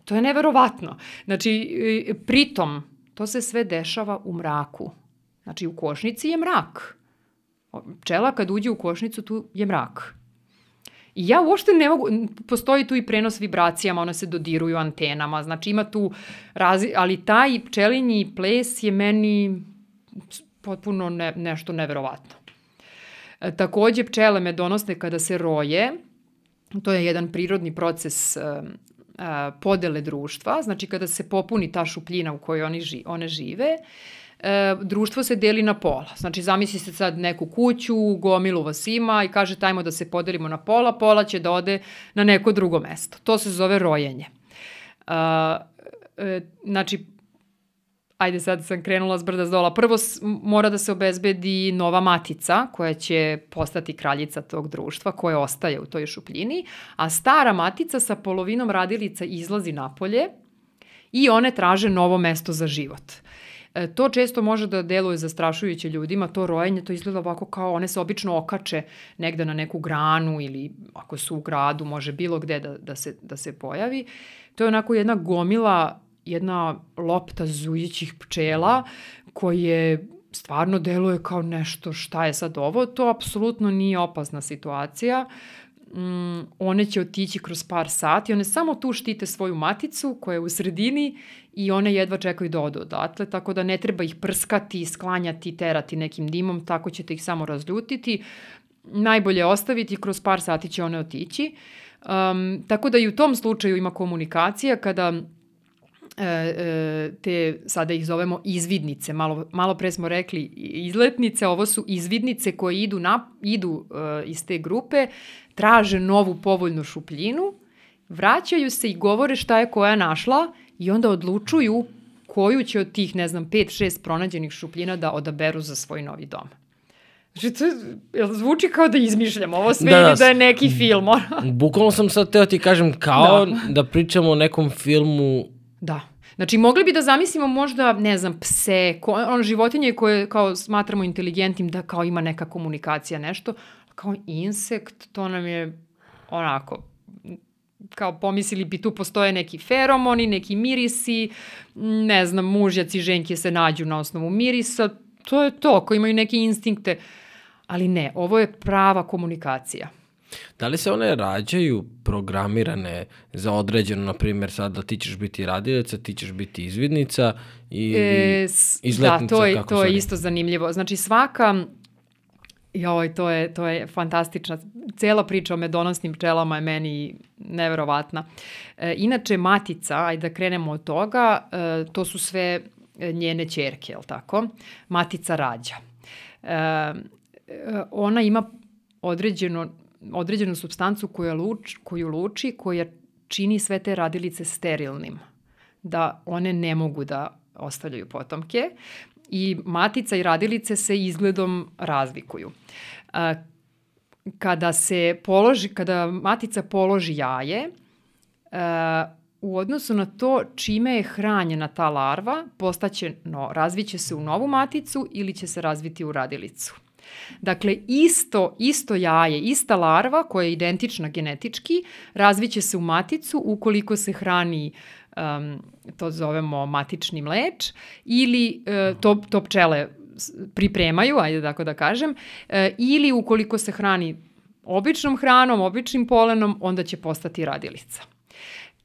To je neverovatno. Znači, e, pritom, to se sve dešava u mraku. Znači, u košnici je mrak. Pčela kad uđe u košnicu, tu je mrak. I ja uopšte ne mogu, postoji tu i prenos vibracijama, one se dodiruju antenama, znači ima tu, razi, ali taj pčelinji ples je meni potpuno ne, nešto neverovatno. E, takođe, pčele medonosne kada se roje, to je jedan prirodni proces e, e, podele društva, znači kada se popuni ta šupljina u kojoj oni ži, one žive, e, društvo se deli na pola. Znači, zamisli se sad neku kuću, gomilu vas ima i kaže tajmo da se podelimo na pola, pola će da ode na neko drugo mesto. To se zove rojenje. E, e, znači, ajde sad sam krenula s brda s dola. Prvo mora da se obezbedi nova matica koja će postati kraljica tog društva koja ostaje u toj šupljini, a stara matica sa polovinom radilica izlazi napolje i one traže novo mesto za život. E, to često može da deluje zastrašujuće ljudima, to rojenje, to izgleda ovako kao one se obično okače negde na neku granu ili ako su u gradu, može bilo gde da, da, se, da se pojavi. To je onako jedna gomila, jedna lopta zujićih pčela koje stvarno deluje kao nešto šta je sad ovo. To apsolutno nije opasna situacija. Mm, one će otići kroz par sati, one samo tu štite svoju maticu koja je u sredini i one jedva čekaju da odu odatle, tako da ne treba ih prskati, sklanjati, terati nekim dimom, tako ćete ih samo razljutiti. Najbolje ostaviti, kroz par sati će one otići. Um, tako da i u tom slučaju ima komunikacija kada te, sada ih zovemo izvidnice, malo, malo pre smo rekli izletnice, ovo su izvidnice koje idu, na, idu uh, iz te grupe, traže novu povoljnu šupljinu, vraćaju se i govore šta je koja našla i onda odlučuju koju će od tih, ne znam, 5-6 pronađenih šupljina da odaberu za svoj novi dom. Znači, to jel, zvuči kao da izmišljam ovo sve da, ili da je neki film. Bukvalno sam sad teo ti kažem kao da. da pričamo o nekom filmu. Da. Znači, mogli bi da zamislimo možda, ne znam, pse, ko, ono, životinje koje kao smatramo inteligentnim da kao ima neka komunikacija, nešto, kao insekt, to nam je onako kao pomislili bi tu postoje neki feromoni, neki mirisi, ne znam, mužjaci i ženke se nađu na osnovu mirisa, to je to, koji imaju neke instinkte, ali ne, ovo je prava komunikacija. Da li se one rađaju programirane za određeno, na primjer, sad da ti ćeš biti radileca, ti ćeš biti izvidnica i e, izletnica? Da, to je, to je isto zanimljivo. Znači svaka Joj, to je, to je fantastična. Cela priča o medonosnim pčelama je meni neverovatna. E, inače, matica, ajde da krenemo od toga, e, to su sve njene čerke, je li tako? Matica rađa. E, e, ona ima određeno, određenu substancu koja luč, koju luči, koja čini sve te radilice sterilnim. Da one ne mogu da ostavljaju potomke i matica i radilice se izgledom razlikuju. Kada se položi, kada matica položi jaje, u odnosu na to čime je hranjena ta larva, postaće, no, razviće se u novu maticu ili će se razviti u radilicu. Dakle, isto, isto jaje, ista larva koja je identična genetički, razviće se u maticu ukoliko se hrani um, to zovemo matični mleč, ili uh, to, to pčele pripremaju, ajde tako da kažem, uh, ili ukoliko se hrani običnom hranom, običnim polenom, onda će postati radilica.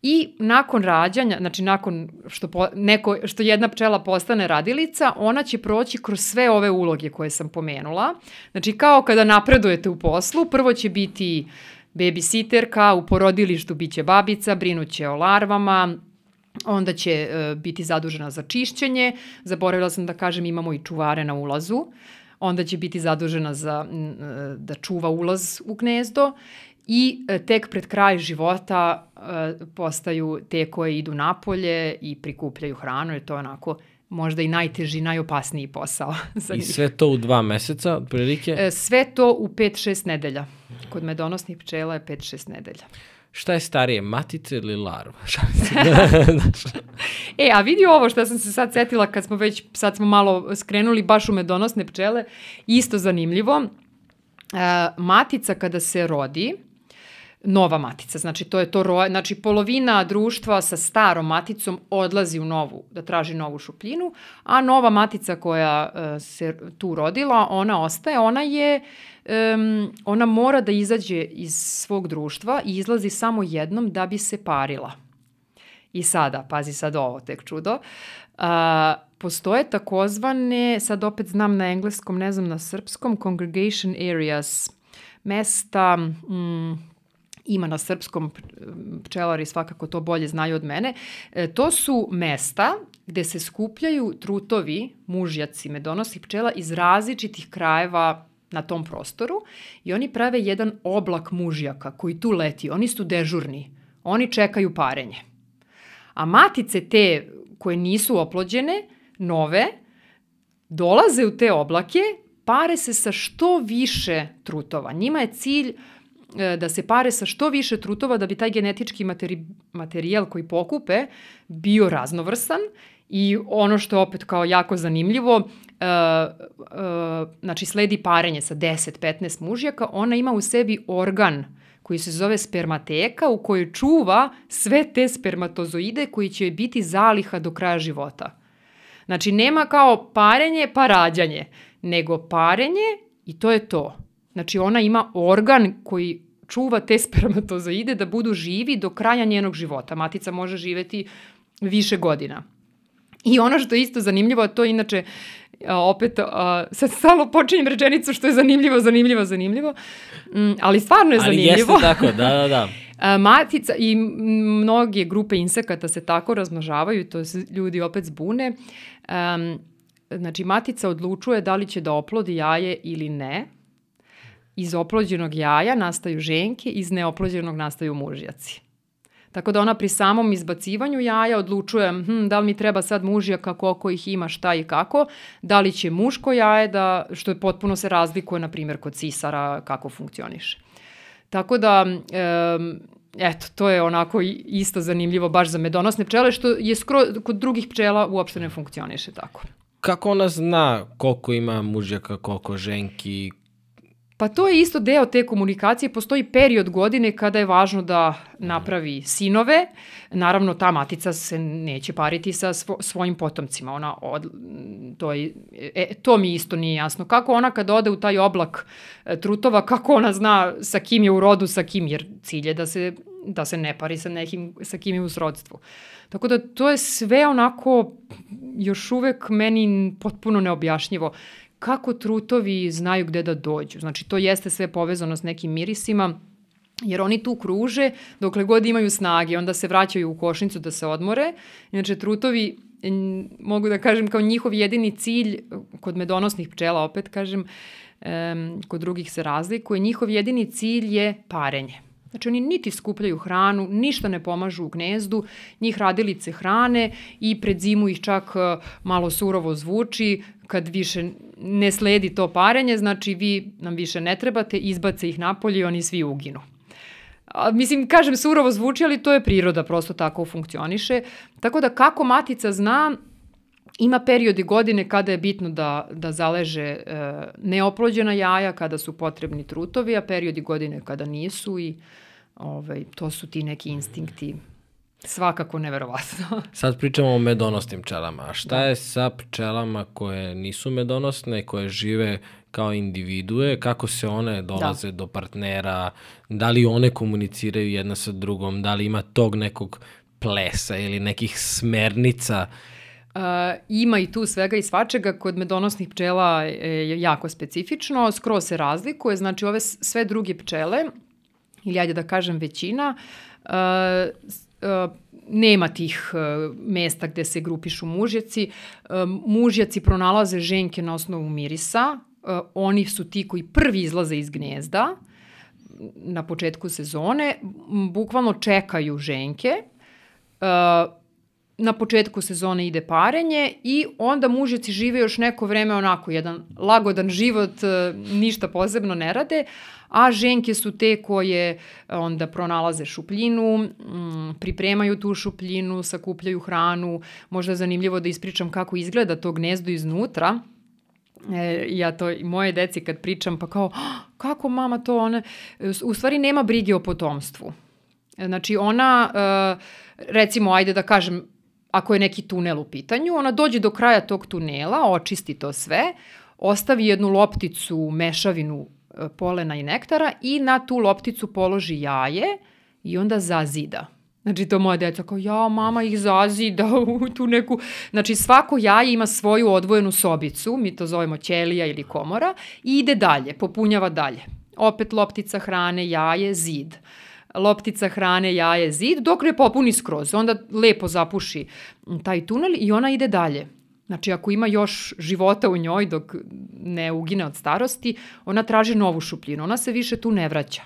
I nakon rađanja, znači nakon što, po, neko, što jedna pčela postane radilica, ona će proći kroz sve ove uloge koje sam pomenula. Znači kao kada napredujete u poslu, prvo će biti babysitterka, u porodilištu biće babica, brinuće o larvama, onda će uh, biti zadužena za čišćenje. Zaboravila sam da kažem imamo i čuvare na ulazu. Onda će biti zadužena za uh, da čuva ulaz u gnezdo i uh, tek pred kraj života postaju te koje idu napolje i prikupljaju hranu jer to je onako možda i najteži, najopasniji posao. Za I sve to u dva meseca, otprilike? Sve to u 5-6 nedelja. Kod medonosnih pčela je 5-6 nedelja. šta je starije, matica ili larva? e, a vidi ovo što sam se sad setila kad smo već, sad smo malo skrenuli baš u medonosne pčele, isto zanimljivo. E, matica kada se rodi, nova matica. Znači, to je to roje, znači polovina društva sa starom maticom odlazi u novu, da traži novu šupljinu, a nova matica koja uh, se tu rodila, ona ostaje, ona je um, ona mora da izađe iz svog društva i izlazi samo jednom da bi se parila. I sada, pazi sad ovo, tek čudo, uh, postoje takozvane, sad opet znam na engleskom, ne znam na srpskom, congregation areas, mesta, mm, ima na srpskom, pčelari svakako to bolje znaju od mene, e, to su mesta gde se skupljaju trutovi, mužjaci, medonosi pčela iz različitih krajeva na tom prostoru i oni prave jedan oblak mužjaka koji tu leti. Oni su dežurni. Oni čekaju parenje. A matice te koje nisu oplođene, nove, dolaze u te oblake, pare se sa što više trutova. Njima je cilj E, da se pare sa što više trutova da bi taj genetički materi, materijal koji pokupe bio raznovrsan i ono što je opet kao jako zanimljivo, uh, uh, znači sledi parenje sa 10-15 mužjaka, ona ima u sebi organ koji se zove spermateka u kojoj čuva sve te spermatozoide koji će biti zaliha do kraja života. Znači nema kao parenje pa rađanje, nego parenje i to je to. Znači ona ima organ koji čuva te spermatozoide da budu živi do kraja njenog života. Matica može živeti više godina. I ono što je isto zanimljivo, a to je inače opet, a, sad stalo počinjem rečenicu što je zanimljivo, zanimljivo, zanimljivo, mm, ali stvarno je ali zanimljivo. Ali jeste tako, da, da, da. Matica i mnoge grupe insekata se tako razmnožavaju, to se ljudi opet zbune. Um, znači, matica odlučuje da li će da oplodi jaje ili ne, iz oplođenog jaja nastaju ženke, iz neoplođenog nastaju mužjaci. Tako da ona pri samom izbacivanju jaja odlučuje hm, da li mi treba sad mužjaka, koliko ih ima, šta i kako, da li će muško jaje, da, što je potpuno se razlikuje, na primjer, kod cisara, kako funkcioniše. Tako da, um, eto, to je onako isto zanimljivo baš za medonosne pčele, što je skoro, kod drugih pčela uopšte ne funkcioniše tako. Kako ona zna koliko ima mužjaka, koliko ženki, Pa to je isto deo te komunikacije. Postoji period godine kada je važno da napravi sinove. Naravno, ta matica se neće pariti sa svo, svojim potomcima. Ona od, to, je, e, to mi isto nije jasno. Kako ona kad ode u taj oblak e, trutova, kako ona zna sa kim je u rodu, sa kim, jer cilj je da se, da se ne pari sa nekim, sa kim je u srodstvu. Tako da to je sve onako još uvek meni potpuno neobjašnjivo kako trutovi znaju gde da dođu. Znači, to jeste sve povezano s nekim mirisima, jer oni tu kruže dokle god imaju snage, onda se vraćaju u košnicu da se odmore. Inače, trutovi mogu da kažem kao njihov jedini cilj, kod medonosnih pčela opet kažem, um, kod drugih se razlikuje, njihov jedini cilj je parenje. Znači oni niti skupljaju hranu, ništa ne pomažu u gnezdu, njih radilice hrane i pred zimu ih čak e, malo surovo zvuči, kad više ne sledi to parenje, znači vi nam više ne trebate, izbace ih napolje i oni svi uginu. A, mislim, kažem, surovo zvuči, ali to je priroda, prosto tako funkcioniše. Tako da kako matica zna, ima periodi godine kada je bitno da, da zaleže e, neoplođena jaja, kada su potrebni trutovi, a periodi godine kada nisu i ovaj, to su ti neki instinkti Svakako neverovatno. Sad pričamo o medonosnim pčelama. A šta da. je sa pčelama koje nisu medonosne, koje žive kao individue, kako se one dolaze da. do partnera, da li one komuniciraju jedna sa drugom, da li ima tog nekog plesa ili nekih smernica Uh, ima i tu svega i svačega, kod medonosnih pčela je jako specifično, skroz se razlikuje, znači ove sve druge pčele, ili ajde da kažem većina, uh, uh, nema tih uh, mesta gde se grupišu mužjaci. Uh, mužjaci pronalaze ženke na osnovu mirisa, oni su ti koji prvi izlaze iz gnezda na početku sezone, bukvalno čekaju ženke, na početku sezone ide parenje i onda mužjaci žive još neko vreme onako, jedan lagodan život, e, ništa posebno ne rade, a ženke su te koje onda pronalaze šupljinu, mm, pripremaju tu šupljinu, sakupljaju hranu, možda je zanimljivo da ispričam kako izgleda to gnezdo iznutra, E, ja to i moje deci kad pričam pa kao ah, kako mama to ona u stvari nema brige o potomstvu. Znači ona e, recimo ajde da kažem ako je neki tunel u pitanju, ona dođe do kraja tog tunela, očisti to sve, ostavi jednu lopticu, mešavinu e, polena i nektara i na tu lopticu položi jaje i onda zazida. Znači to moja deca kao, ja, mama ih zazida u tu neku... Znači svako jaje ima svoju odvojenu sobicu, mi to zovemo ćelija ili komora, i ide dalje, popunjava dalje. Opet loptica hrane, jaje, zid. Loptica hrane, jaje, zid, dok ne popuni skroz. Onda lepo zapuši taj tunel i ona ide dalje. Znači, ako ima još života u njoj dok ne ugine od starosti, ona traži novu šupljinu. Ona se više tu ne vraća.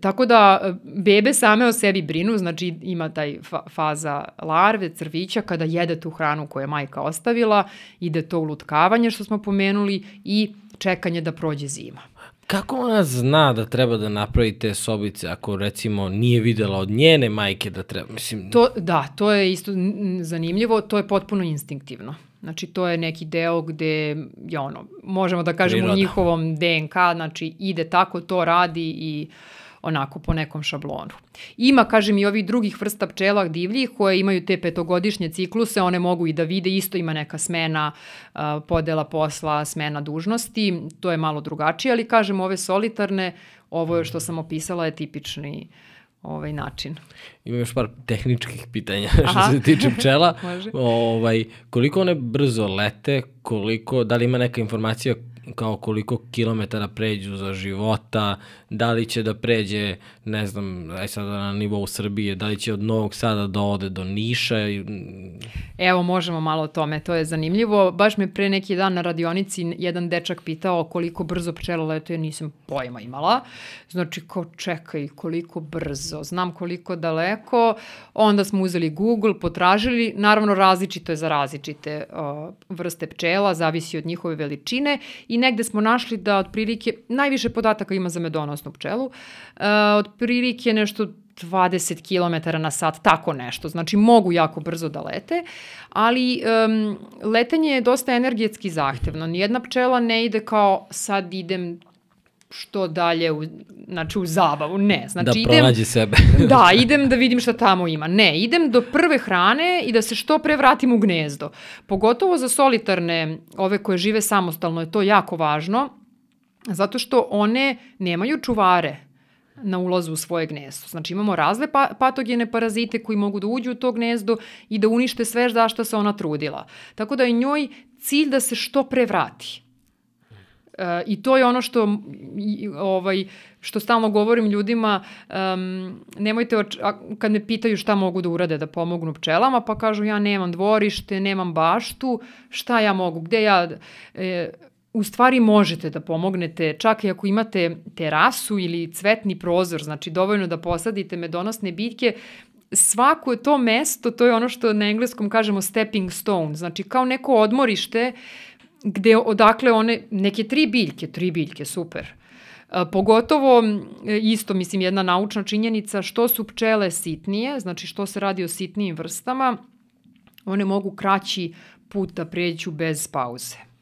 Tako da e, bebe same o sebi brinu, znači ima taj fa faza larve, crvića, kada jede tu hranu koju je majka ostavila, ide to ulutkavanje što smo pomenuli i čekanje da prođe zima. Kako ona zna da treba da napravi te sobice ako recimo nije videla od njene majke da treba, mislim... To, da, to je isto zanimljivo, to je potpuno instinktivno. Znači, to je neki deo gde, je ono, možemo da kažemo u njihovom DNK, znači ide tako, to radi i uh, onako po nekom šablonu. Ima, kažem, i ovih drugih vrsta pčela divljih koje imaju te petogodišnje cikluse, one mogu i da vide, isto ima neka smena podela posla, smena dužnosti, to je malo drugačije, ali kažem, ove solitarne, ovo što sam opisala je tipični ovaj način. Imam još par tehničkih pitanja Aha. što se tiče pčela. ovaj, koliko one brzo lete, koliko, da li ima neka informacija kao koliko kilometara pređu za života, da li će da pređe, ne znam, aj sad na nivou Srbije, da li će od Novog Sada da ode do Niša. Evo, možemo malo o tome, to je zanimljivo. Baš me pre neki dan na radionici jedan dečak pitao koliko brzo pčela letuje, nisam pojma imala. Znači, ko čekaj, koliko brzo, znam koliko daleko. Onda smo uzeli Google, potražili, naravno različito je za različite uh, vrste pčela, zavisi od njihove veličine i negde smo našli da otprilike najviše podataka ima za medonosnu pčelu, uh, otprilike nešto 20 km na sat, tako nešto. Znači, mogu jako brzo da lete, ali um, letenje je dosta energetski zahtevno. Nijedna pčela ne ide kao sad idem što dalje u, znači u zabavu, ne. Znači, da pronađe idem, sebe. da, idem da vidim šta tamo ima. Ne, idem do prve hrane i da se što pre vratim u gnezdo. Pogotovo za solitarne, ove koje žive samostalno, je to jako važno, zato što one nemaju čuvare na ulazu u svoje gnezdo. Znači imamo razne pa patogene parazite koji mogu da uđu u to gnezdo i da unište sve za što se ona trudila. Tako da je njoj cilj da se što pre vrati. E, I to je ono što ovaj što stalno govorim ljudima, um, nemojte, oč kad me pitaju šta mogu da urade da pomognu pčelama, pa kažu ja nemam dvorište, nemam baštu, šta ja mogu, gde ja... E, u stvari možete da pomognete, čak i ako imate terasu ili cvetni prozor, znači dovoljno da posadite medonosne biljke, svako je to mesto, to je ono što na engleskom kažemo stepping stone, znači kao neko odmorište gde odakle one, neke tri biljke, tri biljke, super. Pogotovo, isto mislim jedna naučna činjenica, što su pčele sitnije, znači što se radi o sitnijim vrstama, one mogu kraći put da pređu bez pauze.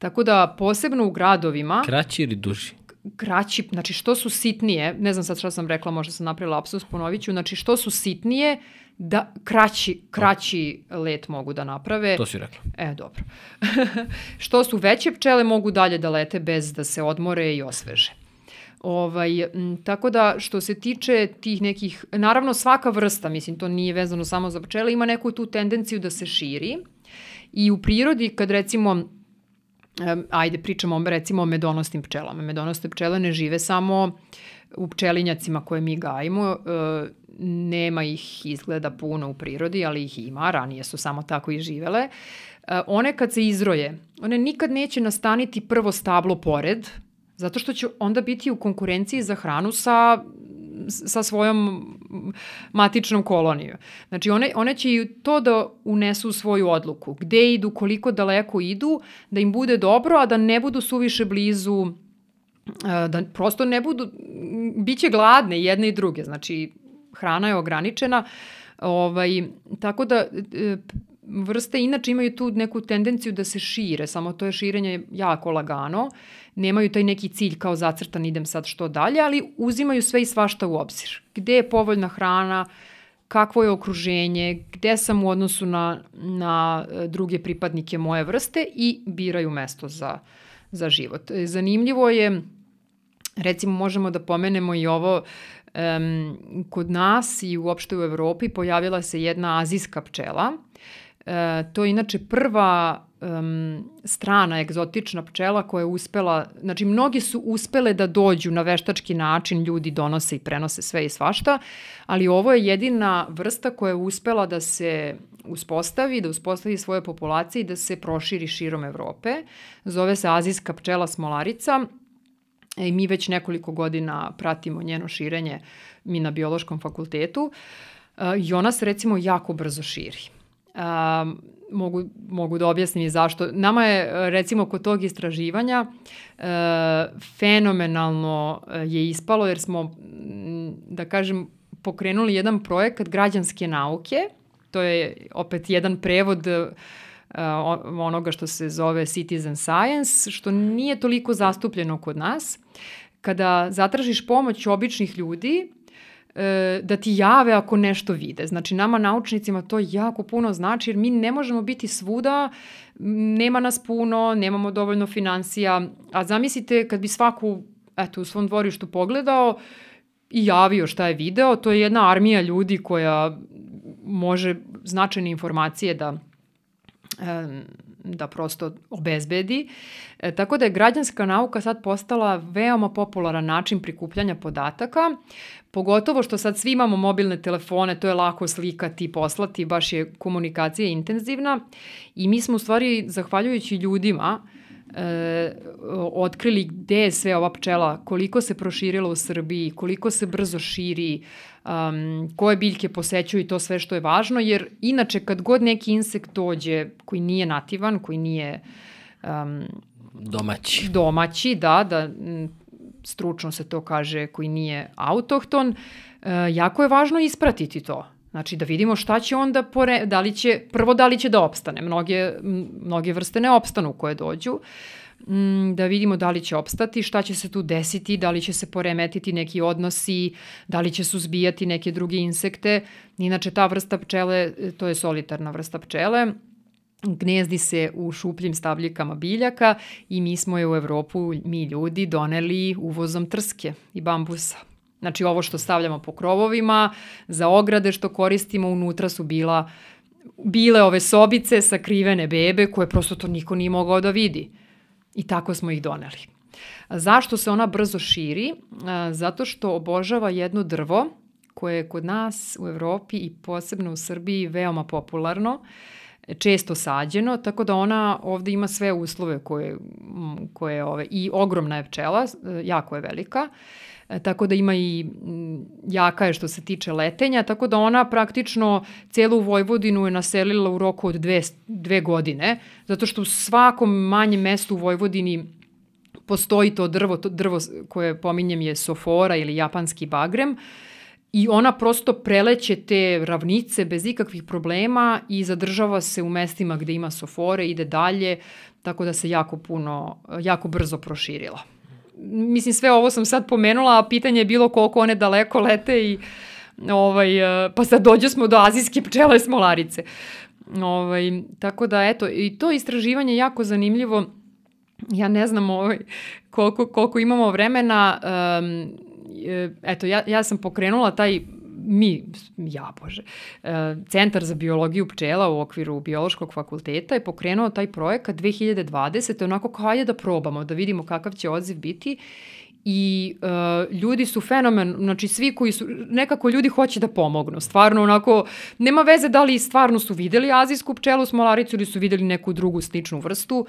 Tako da posebno u gradovima... Kraći ili duži? Kraći, znači što su sitnije, ne znam sad šta sam rekla, možda sam napravila apsus, ponovit ću, znači što su sitnije, da kraći, kraći let mogu da naprave. To si rekla. E, dobro. što su veće pčele mogu dalje da lete bez da se odmore i osveže. Ovaj, m, tako da što se tiče tih nekih, naravno svaka vrsta, mislim to nije vezano samo za pčele, ima neku tu tendenciju da se širi i u prirodi kad recimo ajde pričamo recimo o medonosnim pčelama. Medonosne pčele ne žive samo u pčelinjacima koje mi gajimo, nema ih izgleda puno u prirodi, ali ih ima, ranije su samo tako i živele. One kad se izroje, one nikad neće nastaniti prvo stablo pored, zato što će onda biti u konkurenciji za hranu sa sa svojom matičnom kolonijom. Znači one, one će i to da unesu u svoju odluku. Gde idu, koliko daleko idu, da im bude dobro, a da ne budu suviše blizu da prosto ne budu, biće gladne jedne i druge, znači hrana je ograničena, ovaj, tako da e, vrste inače imaju tu neku tendenciju da se šire, samo to je širenje jako lagano, nemaju taj neki cilj kao zacrtan idem sad što dalje, ali uzimaju sve i svašta u obzir. Gde je povoljna hrana, kakvo je okruženje, gde sam u odnosu na, na e, druge pripadnike moje vrste i biraju mesto za, za život. E, zanimljivo je, recimo možemo da pomenemo i ovo, um, kod nas i uopšte u Evropi pojavila se jedna azijska pčela, E, to je inače prva um, strana egzotična pčela koja je uspela, znači mnogi su uspele da dođu na veštački način, ljudi donose i prenose sve i svašta, ali ovo je jedina vrsta koja je uspela da se uspostavi, da uspostavi svoje populacije i da se proširi širom Evrope. Zove se azijska pčela smolarica e, i mi već nekoliko godina pratimo njeno širenje mi na biološkom fakultetu e, i ona se recimo jako brzo širi um, mogu, mogu da objasnim i zašto. Nama je, recimo, kod tog istraživanja uh, fenomenalno e, je ispalo jer smo, da kažem, pokrenuli jedan projekat građanske nauke. To je opet jedan prevod uh, onoga što se zove citizen science, što nije toliko zastupljeno kod nas. Kada zatražiš pomoć običnih ljudi, E, da ti jave ako nešto vide. Znači nama naučnicima to jako puno znači jer mi ne možemo biti svuda, nema nas puno, nemamo dovoljno financija, a zamislite kad bi svaku eto, u svom dvorištu pogledao i javio šta je video, to je jedna armija ljudi koja može značajne informacije da da prosto obezbedi. E, tako da je građanska nauka sad postala veoma popularan način prikupljanja podataka, pogotovo što sad svi imamo mobilne telefone, to je lako slikati i poslati, baš je komunikacija intenzivna i mi smo u stvari, zahvaljujući ljudima, e, otkrili gde je sve ova pčela, koliko se proširila u Srbiji, koliko se brzo širi, um, koje biljke posećuju i to sve što je važno, jer inače kad god neki insekt dođe koji nije nativan, koji nije um, domaći. domaći, da, da stručno se to kaže koji nije autohton, uh, jako je važno ispratiti to. Znači da vidimo šta će onda, pore, da li će, prvo da li će da opstane. Mnoge, mnoge vrste ne opstanu koje dođu. Uh, Mm, da vidimo da li će opstati, šta će se tu desiti, da li će se poremetiti neki odnosi, da li će suzbijati neke druge insekte. Inače, ta vrsta pčele, to je solitarna vrsta pčele, gnezdi se u šupljim stabljikama biljaka i mi smo je u Evropu, mi ljudi, doneli uvozom trske i bambusa. Znači ovo što stavljamo po krovovima, za ograde što koristimo, unutra su bila, bile ove sobice sakrivene bebe koje prosto to niko nije mogao da vidi. I tako smo ih doneli. Zašto se ona brzo širi? Zato što obožava jedno drvo koje je kod nas u Evropi i posebno u Srbiji veoma popularno, često sađeno, tako da ona ovde ima sve uslove koje, koje ove, i ogromna je pčela, jako je velika, e, tako da ima i jaka je što se tiče letenja, tako da ona praktično celu Vojvodinu je naselila u roku od dve, dve godine, zato što u svakom manjem mestu u Vojvodini postoji to drvo, to drvo koje pominjem je sofora ili japanski bagrem, I ona prosto preleće te ravnice bez ikakvih problema i zadržava se u mestima gde ima sofore, ide dalje, tako da se jako puno, jako brzo proširila. Mislim, sve ovo sam sad pomenula, a pitanje je bilo koliko one daleko lete i ovaj, pa sad dođe smo do azijske pčele smolarice. Ovaj, tako da, eto, i to istraživanje je jako zanimljivo. Ja ne znam ovaj, koliko, koliko imamo vremena, um, E, eto, ja, ja sam pokrenula taj mi, ja bože, e, Centar za biologiju pčela u okviru biološkog fakulteta je pokrenuo taj projekat 2020. onako kao ajde da probamo, da vidimo kakav će odziv biti i uh, ljudi su fenomen, znači svi koji su, nekako ljudi hoće da pomognu, stvarno onako, nema veze da li stvarno su videli azijsku pčelu smolaricu ili su videli neku drugu sličnu vrstu.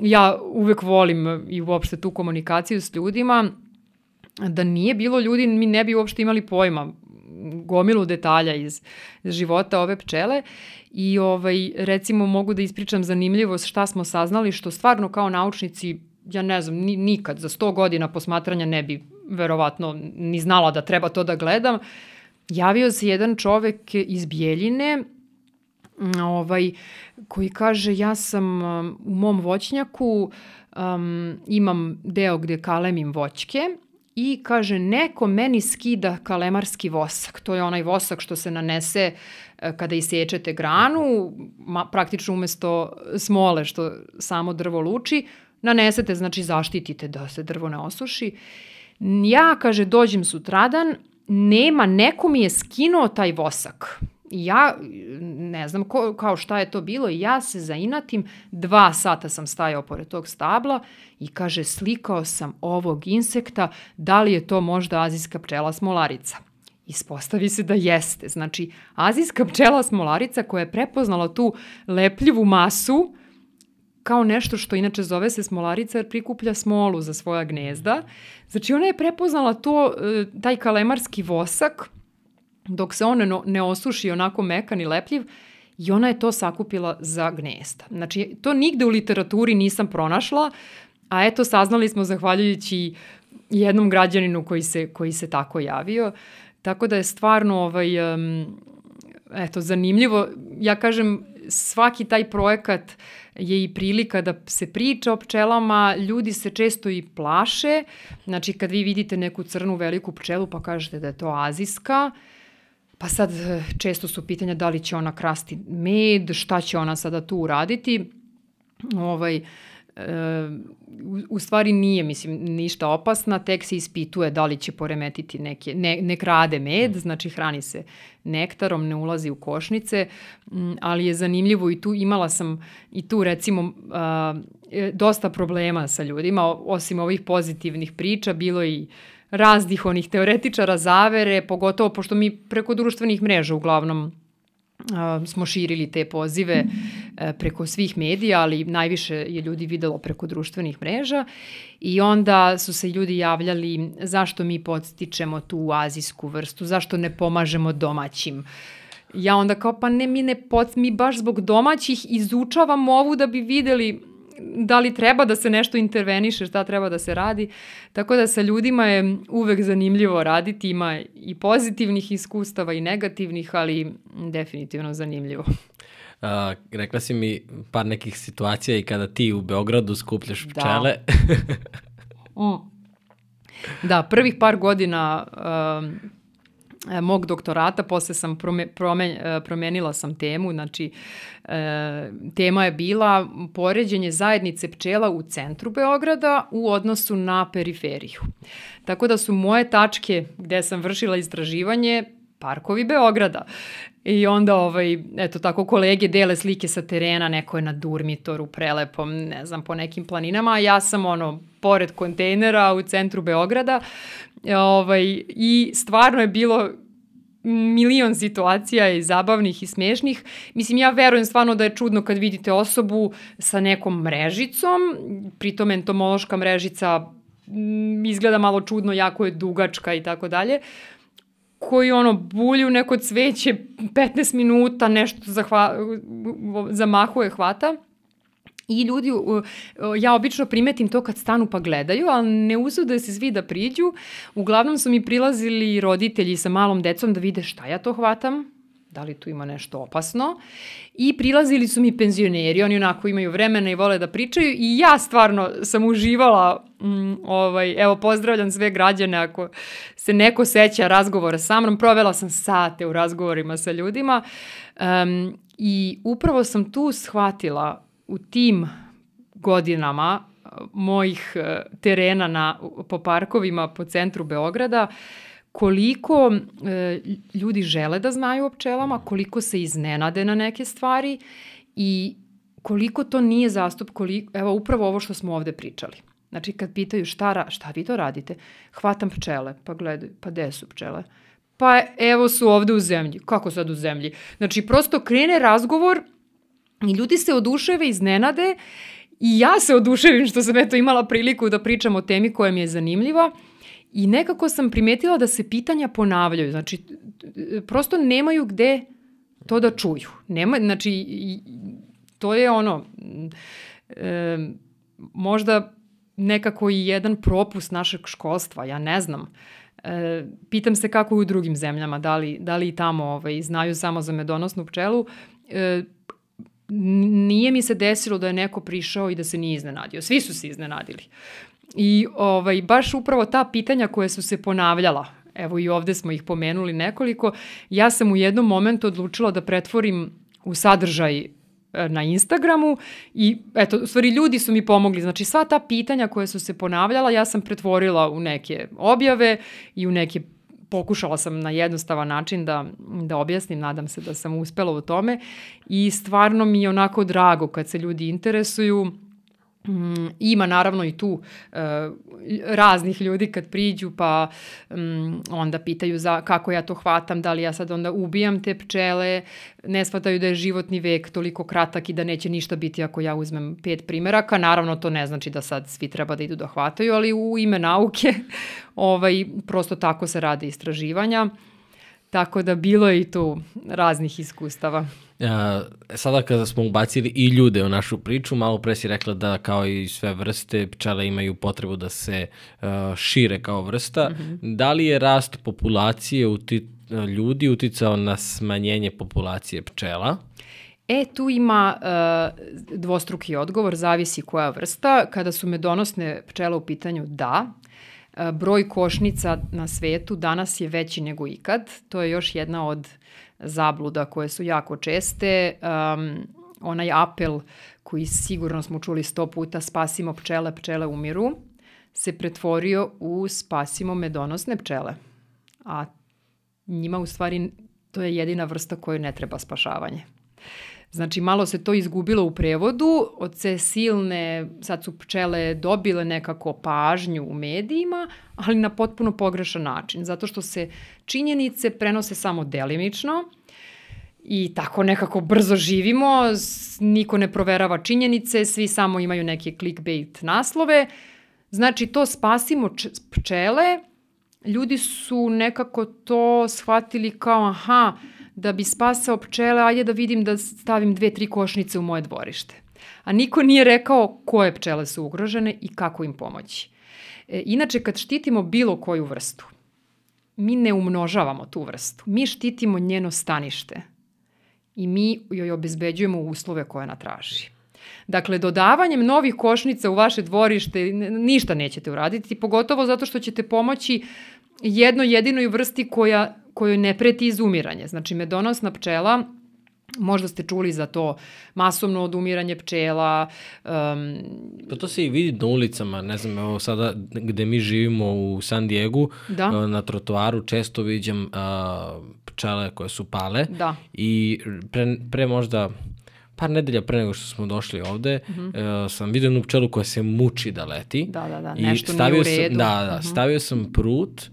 Ja uvek volim i uopšte tu komunikaciju s ljudima, da nije bilo ljudi, mi ne bi uopšte imali pojma gomilu detalja iz života ove pčele i ovaj, recimo mogu da ispričam zanimljivost šta smo saznali, što stvarno kao naučnici, ja ne znam, ni, nikad za 100 godina posmatranja ne bi verovatno ni znala da treba to da gledam. Javio se jedan čovek iz Bijeljine, ovaj, koji kaže ja sam um, u mom voćnjaku um, imam deo gde kalemim voćke i kaže neko meni skida kalemarski vosak. To je onaj vosak što se nanese e, kada isečete granu, ma, praktično umesto smole što samo drvo luči, nanesete, znači zaštitite da se drvo ne osuši. Ja, kaže, dođem sutradan, nema, neko mi je skinuo taj vosak ja ne znam ko, kao šta je to bilo i ja se zainatim, dva sata sam stajao pored tog stabla i kaže slikao sam ovog insekta, da li je to možda azijska pčela smolarica. Ispostavi se da jeste. Znači, azijska pčela smolarica koja je prepoznala tu lepljivu masu kao nešto što inače zove se smolarica jer prikuplja smolu za svoja gnezda. Znači, ona je prepoznala to, e, taj kalemarski vosak, dok se on ne osuši onako mekan i lepljiv, i ona je to sakupila za gnezda. Znači, to nigde u literaturi nisam pronašla, a eto, saznali smo zahvaljujući jednom građaninu koji se, koji se tako javio. Tako da je stvarno ovaj, um, eto, zanimljivo. Ja kažem, svaki taj projekat je i prilika da se priča o pčelama, ljudi se često i plaše, znači kad vi vidite neku crnu veliku pčelu pa kažete da je to azijska, uh, Pa sad eh, često su pitanja da li će ona krasti med, šta će ona sada tu uraditi. Ovaj, e, u, u stvari nije, mislim, ništa opasna, tek se ispituje da li će poremetiti neke, ne, ne krade med, znači hrani se nektarom, ne ulazi u košnice, ali je zanimljivo i tu imala sam i tu recimo a, dosta problema sa ljudima, osim ovih pozitivnih priča, bilo i raznih onih teoretičara zavere, pogotovo pošto mi preko društvenih mreža uglavnom Uh, smo širili te pozive uh, preko svih medija, ali najviše je ljudi videlo preko društvenih mreža i onda su se ljudi javljali zašto mi podstičemo tu azijsku vrstu, zašto ne pomažemo domaćim. Ja onda kao pa ne, mi ne pod, mi baš zbog domaćih izučavamo ovu da bi videli da li treba da se nešto interveniše, šta treba da se radi. Tako da sa ljudima je uvek zanimljivo raditi, ima i pozitivnih iskustava i negativnih, ali definitivno zanimljivo. Uh, rekla si mi par nekih situacija i kada ti u Beogradu skupljaš da. pčele. Da. mm. Da, prvih par godina mog doktorata, posle sam prome, promen, e, promenila sam temu, znači e, tema je bila poređenje zajednice pčela u centru Beograda u odnosu na periferiju. Tako da su moje tačke gde sam vršila istraživanje parkovi Beograda. I onda, ovaj, eto tako, kolege dele slike sa terena, neko je na Durmitoru, prelepom, ne znam, po nekim planinama, a ja sam, ono, pored kontejnera u centru Beograda ovaj, i stvarno je bilo milion situacija i zabavnih i smešnih. Mislim, ja verujem stvarno da je čudno kad vidite osobu sa nekom mrežicom, pritom entomološka mrežica m, izgleda malo čudno, jako je dugačka i tako dalje, koji ono bulju u neko cveće 15 minuta, nešto zahva, zamahuje, hvata. I ljudi, ja obično primetim to kad stanu pa gledaju, ali ne usude se svi da priđu. Uglavnom su mi prilazili roditelji sa malom decom da vide šta ja to hvatam, da li tu ima nešto opasno. I prilazili su mi penzioneri, oni onako imaju vremena i vole da pričaju i ja stvarno sam uživala, mm, ovaj, evo pozdravljam sve građane ako se neko seća razgovora sa mnom, provela sam sate u razgovorima sa ljudima um, i upravo sam tu shvatila u tim godinama mojih e, terena na, po parkovima po centru Beograda koliko e, ljudi žele da znaju o pčelama, koliko se iznenade na neke stvari i koliko to nije zastup, koliko, evo upravo ovo što smo ovde pričali. Znači kad pitaju šta, ra, šta vi to radite, hvatam pčele, pa gledaju, pa gde su pčele? Pa evo su ovde u zemlji. Kako sad u zemlji? Znači prosto krene razgovor I ljudi se oduševe, iznenade i ja se oduševim što sam eto imala priliku da pričam o temi koja mi je zanimljiva I nekako sam primetila da se pitanja ponavljaju. Znači, prosto nemaju gde to da čuju. Nema, znači, to je ono, e, možda nekako i jedan propust našeg školstva, ja ne znam. E, pitam se kako je u drugim zemljama, da li, da li i tamo ovaj, znaju samo za medonosnu pčelu. E, nije mi se desilo da je neko prišao i da se nije iznenadio. Svi su se iznenadili. I ovaj, baš upravo ta pitanja koje su se ponavljala, evo i ovde smo ih pomenuli nekoliko, ja sam u jednom momentu odlučila da pretvorim u sadržaj e, na Instagramu i eto, u stvari ljudi su mi pomogli. Znači sva ta pitanja koje su se ponavljala ja sam pretvorila u neke objave i u neke pokušala sam na jednostavan način da, da objasnim, nadam se da sam uspela u tome. I stvarno mi je onako drago kad se ljudi interesuju Mm, ima naravno i tu e, raznih ljudi kad priđu pa mm, onda pitaju za kako ja to hvatam, da li ja sad onda ubijam te pčele, ne shvataju da je životni vek toliko kratak i da neće ništa biti ako ja uzmem pet primeraka. Naravno to ne znači da sad svi treba da idu da hvataju, ali u ime nauke ovaj, prosto tako se rade istraživanja. Tako da bilo je i tu raznih iskustava. A, sada kada smo ubacili i ljude u našu priču, malo pre si rekla da kao i sve vrste pčele imaju potrebu da se uh, šire kao vrsta. Mm -hmm. Da li je rast populacije uti, ljudi uticao na smanjenje populacije pčela? E, tu ima uh, dvostruki odgovor, zavisi koja vrsta. Kada su medonosne pčele u pitanju, da. Broj košnica na svetu danas je veći nego ikad. To je još jedna od zabluda koje su jako česte. Um, onaj apel koji sigurno smo čuli sto puta spasimo pčele, pčele umiru, se pretvorio u spasimo medonosne pčele. A njima u stvari to je jedina vrsta koju ne treba spašavanje. Znači, malo se to izgubilo u prevodu, od te silne, sad su pčele dobile nekako pažnju u medijima, ali na potpuno pogrešan način, zato što se činjenice prenose samo delimično i tako nekako brzo živimo, niko ne proverava činjenice, svi samo imaju neke clickbait naslove. Znači, to spasimo pčele, ljudi su nekako to shvatili kao, aha, da bi spasao pčele, ajde da vidim da stavim dve, tri košnice u moje dvorište. A niko nije rekao koje pčele su ugrožene i kako im pomoći. E, inače, kad štitimo bilo koju vrstu, mi ne umnožavamo tu vrstu. Mi štitimo njeno stanište i mi joj obezbeđujemo uslove koje ona traži. Dakle, dodavanjem novih košnica u vaše dvorište ništa nećete uraditi, pogotovo zato što ćete pomoći jedno jedinoj vrsti koja, kojoj ne preti izumiranje. Znači, medonosna pčela Možda ste čuli za to masovno odumiranje pčela. Um, pa to se i vidi na ulicama, ne znam, evo sada gde mi živimo u San Diegu, da. na trotoaru često viđam uh, pčele koje su pale da. i pre, pre možda par nedelja pre nego što smo došli ovde, uh -huh. uh, sam vidio jednu pčelu koja se muči da leti. Da, da, da, nešto nije u redu. Sam, da, da, uh -huh. stavio sam prut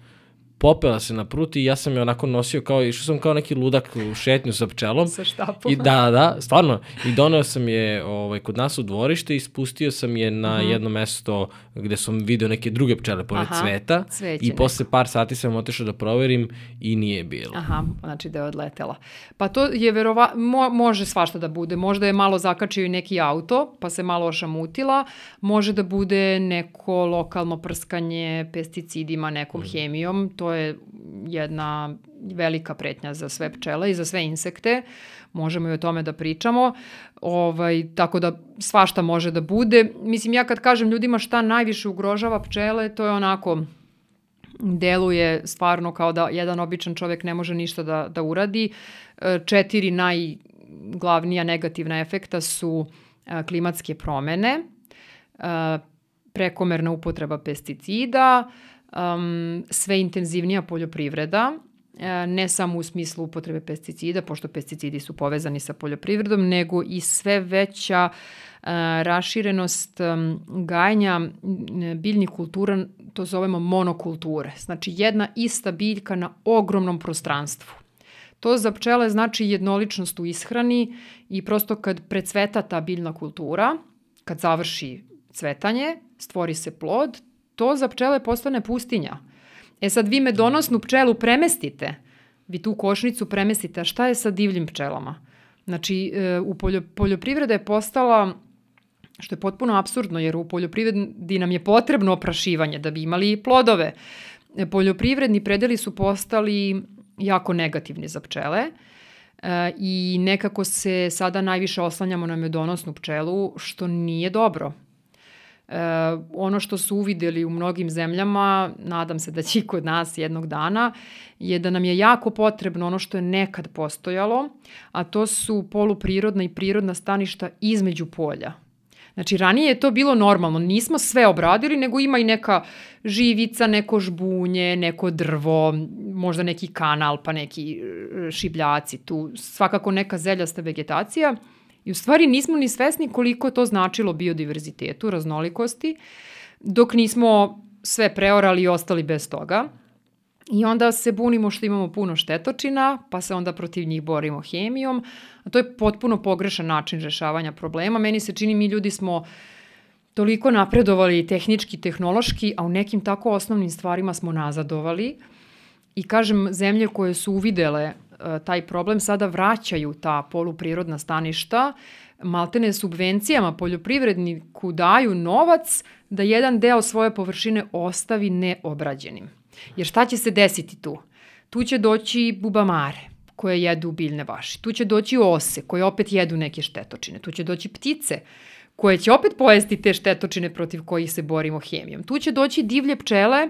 popela se na prut i ja sam je onako nosio kao, išao sam kao neki ludak u šetnju sa pčelom. Sa štapom. I da, da, stvarno. I doneo sam je ovaj, kod nas u dvorište i spustio sam je na uh mhm. -huh. jedno mesto gde sam video neke druge pčele pored Aha, cveta. I neko. posle par sati sam otišao da proverim i nije bilo. Aha, znači da je odletela. Pa to je verova, mo, može svašta da bude. Možda je malo zakačio i neki auto, pa se malo ošamutila. Može da bude neko lokalno prskanje pesticidima, nekom mm. hemijom. To je jedna velika pretnja za sve pčele i za sve insekte. Možemo i o tome da pričamo. Ovaj, tako da svašta može da bude. Mislim, ja kad kažem ljudima šta najviše ugrožava pčele, to je onako deluje stvarno kao da jedan običan čovek ne može ništa da, da uradi. E, četiri najglavnija negativna efekta su e, klimatske promene, e, prekomerna upotreba pesticida, um, sve intenzivnija poljoprivreda, e, ne samo u smislu upotrebe pesticida, pošto pesticidi su povezani sa poljoprivredom, nego i sve veća uh, raširenost gajanja biljnih kultura, to zovemo monokulture. Znači jedna ista biljka na ogromnom prostranstvu. To za pčele znači jednoličnost u ishrani i prosto kad precveta ta biljna kultura, kad završi cvetanje, stvori se plod, to za pčele postane pustinja. E sad vi medonosnu pčelu premestite, vi tu košnicu premestite, a šta je sa divljim pčelama? Znači, e, u poljo, poljoprivreda je postala što je potpuno absurdno, jer u poljoprivredi nam je potrebno oprašivanje da bi imali plodove. E, poljoprivredni predeli su postali jako negativni za pčele e, i nekako se sada najviše oslanjamo na medonosnu pčelu, što nije dobro. E, ono što su uvideli u mnogim zemljama, nadam se da će i kod nas jednog dana, je da nam je jako potrebno ono što je nekad postojalo, a to su poluprirodna i prirodna staništa između polja. Znači, ranije je to bilo normalno, nismo sve obradili, nego ima i neka živica, neko žbunje, neko drvo, možda neki kanal, pa neki e, šibljaci tu, svakako neka zeljasta vegetacija. I u stvari nismo ni svesni koliko to značilo biodiverzitetu, raznolikosti, dok nismo sve preorali i ostali bez toga. I onda se bunimo što imamo puno štetočina, pa se onda protiv njih borimo hemijom. A to je potpuno pogrešan način rešavanja problema. Meni se čini mi ljudi smo toliko napredovali tehnički, tehnološki, a u nekim tako osnovnim stvarima smo nazadovali. I kažem, zemlje koje su uvidele taj problem sada vraćaju ta poluprirodna staništa, maltene subvencijama poljoprivredniku daju novac da jedan deo svoje površine ostavi neobrađenim. Jer šta će se desiti tu? Tu će doći bubamare koje jedu biljne vaši. Tu će doći ose koje opet jedu neke štetočine. Tu će doći ptice koje će opet pojesti te štetočine protiv kojih se borimo hemijom. Tu će doći divlje pčele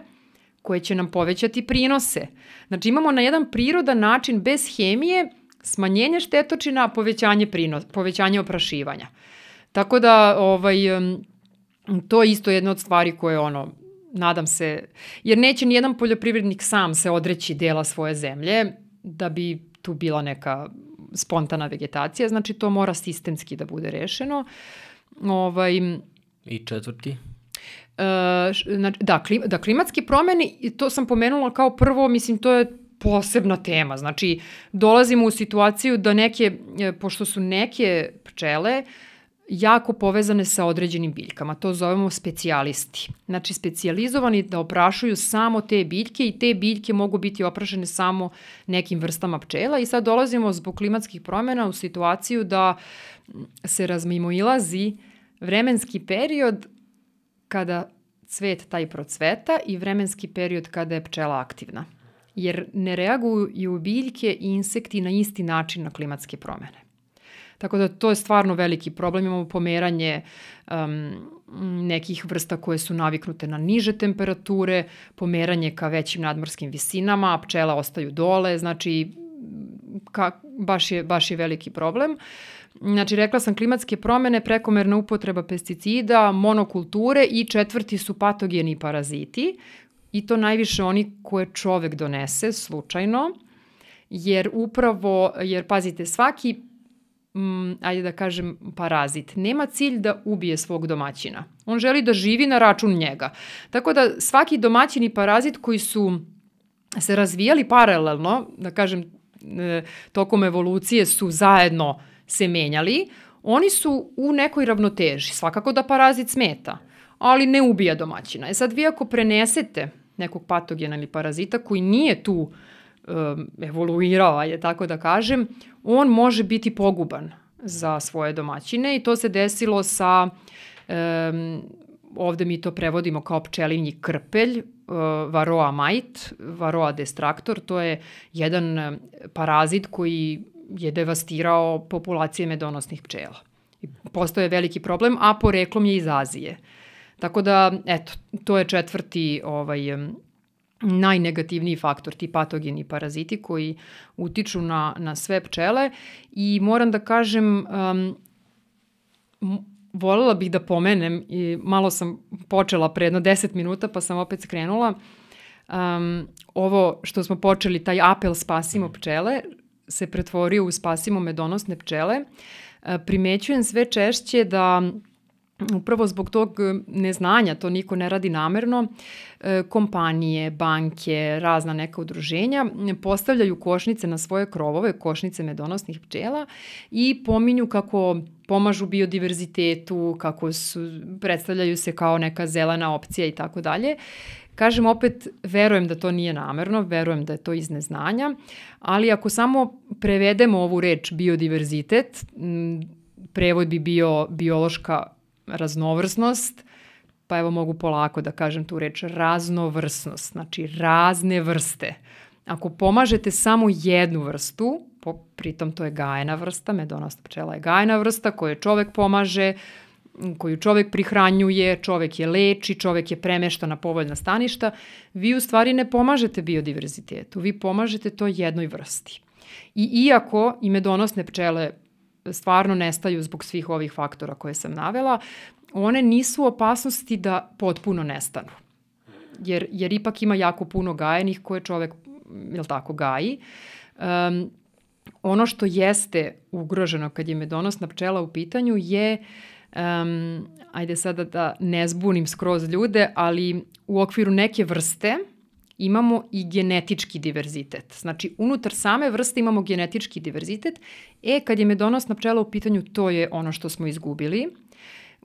koje će nam povećati prinose. Znači imamo na jedan prirodan način bez hemije smanjenje štetočina, povećanje, prinos, povećanje oprašivanja. Tako da ovaj, to je isto jedna od stvari koje ono, nadam se, jer neće nijedan poljoprivrednik sam se odreći dela svoje zemlje da bi tu bila neka spontana vegetacija, znači to mora sistemski da bude rešeno. Ovaj, I četvrti? Uh, da, klim, da, klimatske promene, to sam pomenula kao prvo, mislim, to je posebna tema. Znači, dolazimo u situaciju da neke, e, pošto su neke pčele jako povezane sa određenim biljkama. To zovemo specijalisti. Znači, specijalizovani da oprašuju samo te biljke i te biljke mogu biti oprašene samo nekim vrstama pčela i sad dolazimo zbog klimatskih promjena u situaciju da se razmimoilazi vremenski period kada cvet taj procveta i vremenski period kada je pčela aktivna. Jer ne reaguju biljke i insekti na isti način na klimatske promene. Tako da to je stvarno veliki problem. Imamo pomeranje um, nekih vrsta koje su naviknute na niže temperature, pomeranje ka većim nadmorskim visinama, a pčela ostaju dole, znači ka, baš, je, baš je veliki problem. Znači, rekla sam klimatske promene, prekomerna upotreba pesticida, monokulture i četvrti su patogeni paraziti. I to najviše oni koje čovek donese slučajno, jer upravo, jer pazite, svaki mm, ajde da kažem, parazit. Nema cilj da ubije svog domaćina. On želi da živi na račun njega. Tako da svaki domaćin i parazit koji su se razvijali paralelno, da kažem, e, tokom evolucije su zajedno se menjali, oni su u nekoj ravnoteži. Svakako da parazit smeta, ali ne ubija domaćina. E sad vi ako prenesete nekog patogena ili parazita koji nije tu um, evoluirao, je tako da kažem, on može biti poguban za svoje domaćine i to se desilo sa, um, ovde mi to prevodimo kao pčelinji krpelj, uh, Varroa mite, Varroa destructor, to je jedan parazit koji je devastirao populacije medonosnih pčela. I postoje veliki problem, a poreklom je iz Azije. Tako da, eto, to je četvrti ovaj, najnegativniji faktor, ti patogeni paraziti koji utiču na, na sve pčele i moram da kažem, um, volela bih da pomenem i malo sam počela pre jedno 10 minuta pa sam opet skrenula um, ovo što smo počeli, taj apel spasimo pčele se pretvorio u spasimo medonosne pčele. Uh, primećujem sve češće da upravo zbog tog e, neznanja, to niko ne radi namerno, e, kompanije, banke, razna neka udruženja postavljaju košnice na svoje krovove, košnice medonosnih pčela i pominju kako pomažu biodiverzitetu, kako su, predstavljaju se kao neka zelena opcija i tako dalje Kažem opet, verujem da to nije namerno, verujem da je to iz neznanja, ali ako samo prevedemo ovu reč biodiverzitet, prevod bi bio biološka raznovrsnost, pa evo mogu polako da kažem tu reč raznovrsnost, znači razne vrste. Ako pomažete samo jednu vrstu, po, pritom to je gajena vrsta, medonosna pčela je gajena vrsta koju čovek pomaže, koju čovek prihranjuje, čovek je leči, čovek je premešta na povoljna staništa, vi u stvari ne pomažete biodiverzitetu, vi pomažete to jednoj vrsti. I iako i medonosne pčele stvarno nestaju zbog svih ovih faktora koje sam navela, one nisu u opasnosti da potpuno nestanu. Jer, jer ipak ima jako puno gajenih koje čovek, jel tako, gaji. Um, ono što jeste ugroženo kad je medonosna pčela u pitanju je um, ajde sada da ne zbunim skroz ljude, ali u okviru neke vrste imamo i genetički diverzitet. Znači, unutar same vrste imamo genetički diverzitet. E, kad je medonosna pčela u pitanju, to je ono što smo izgubili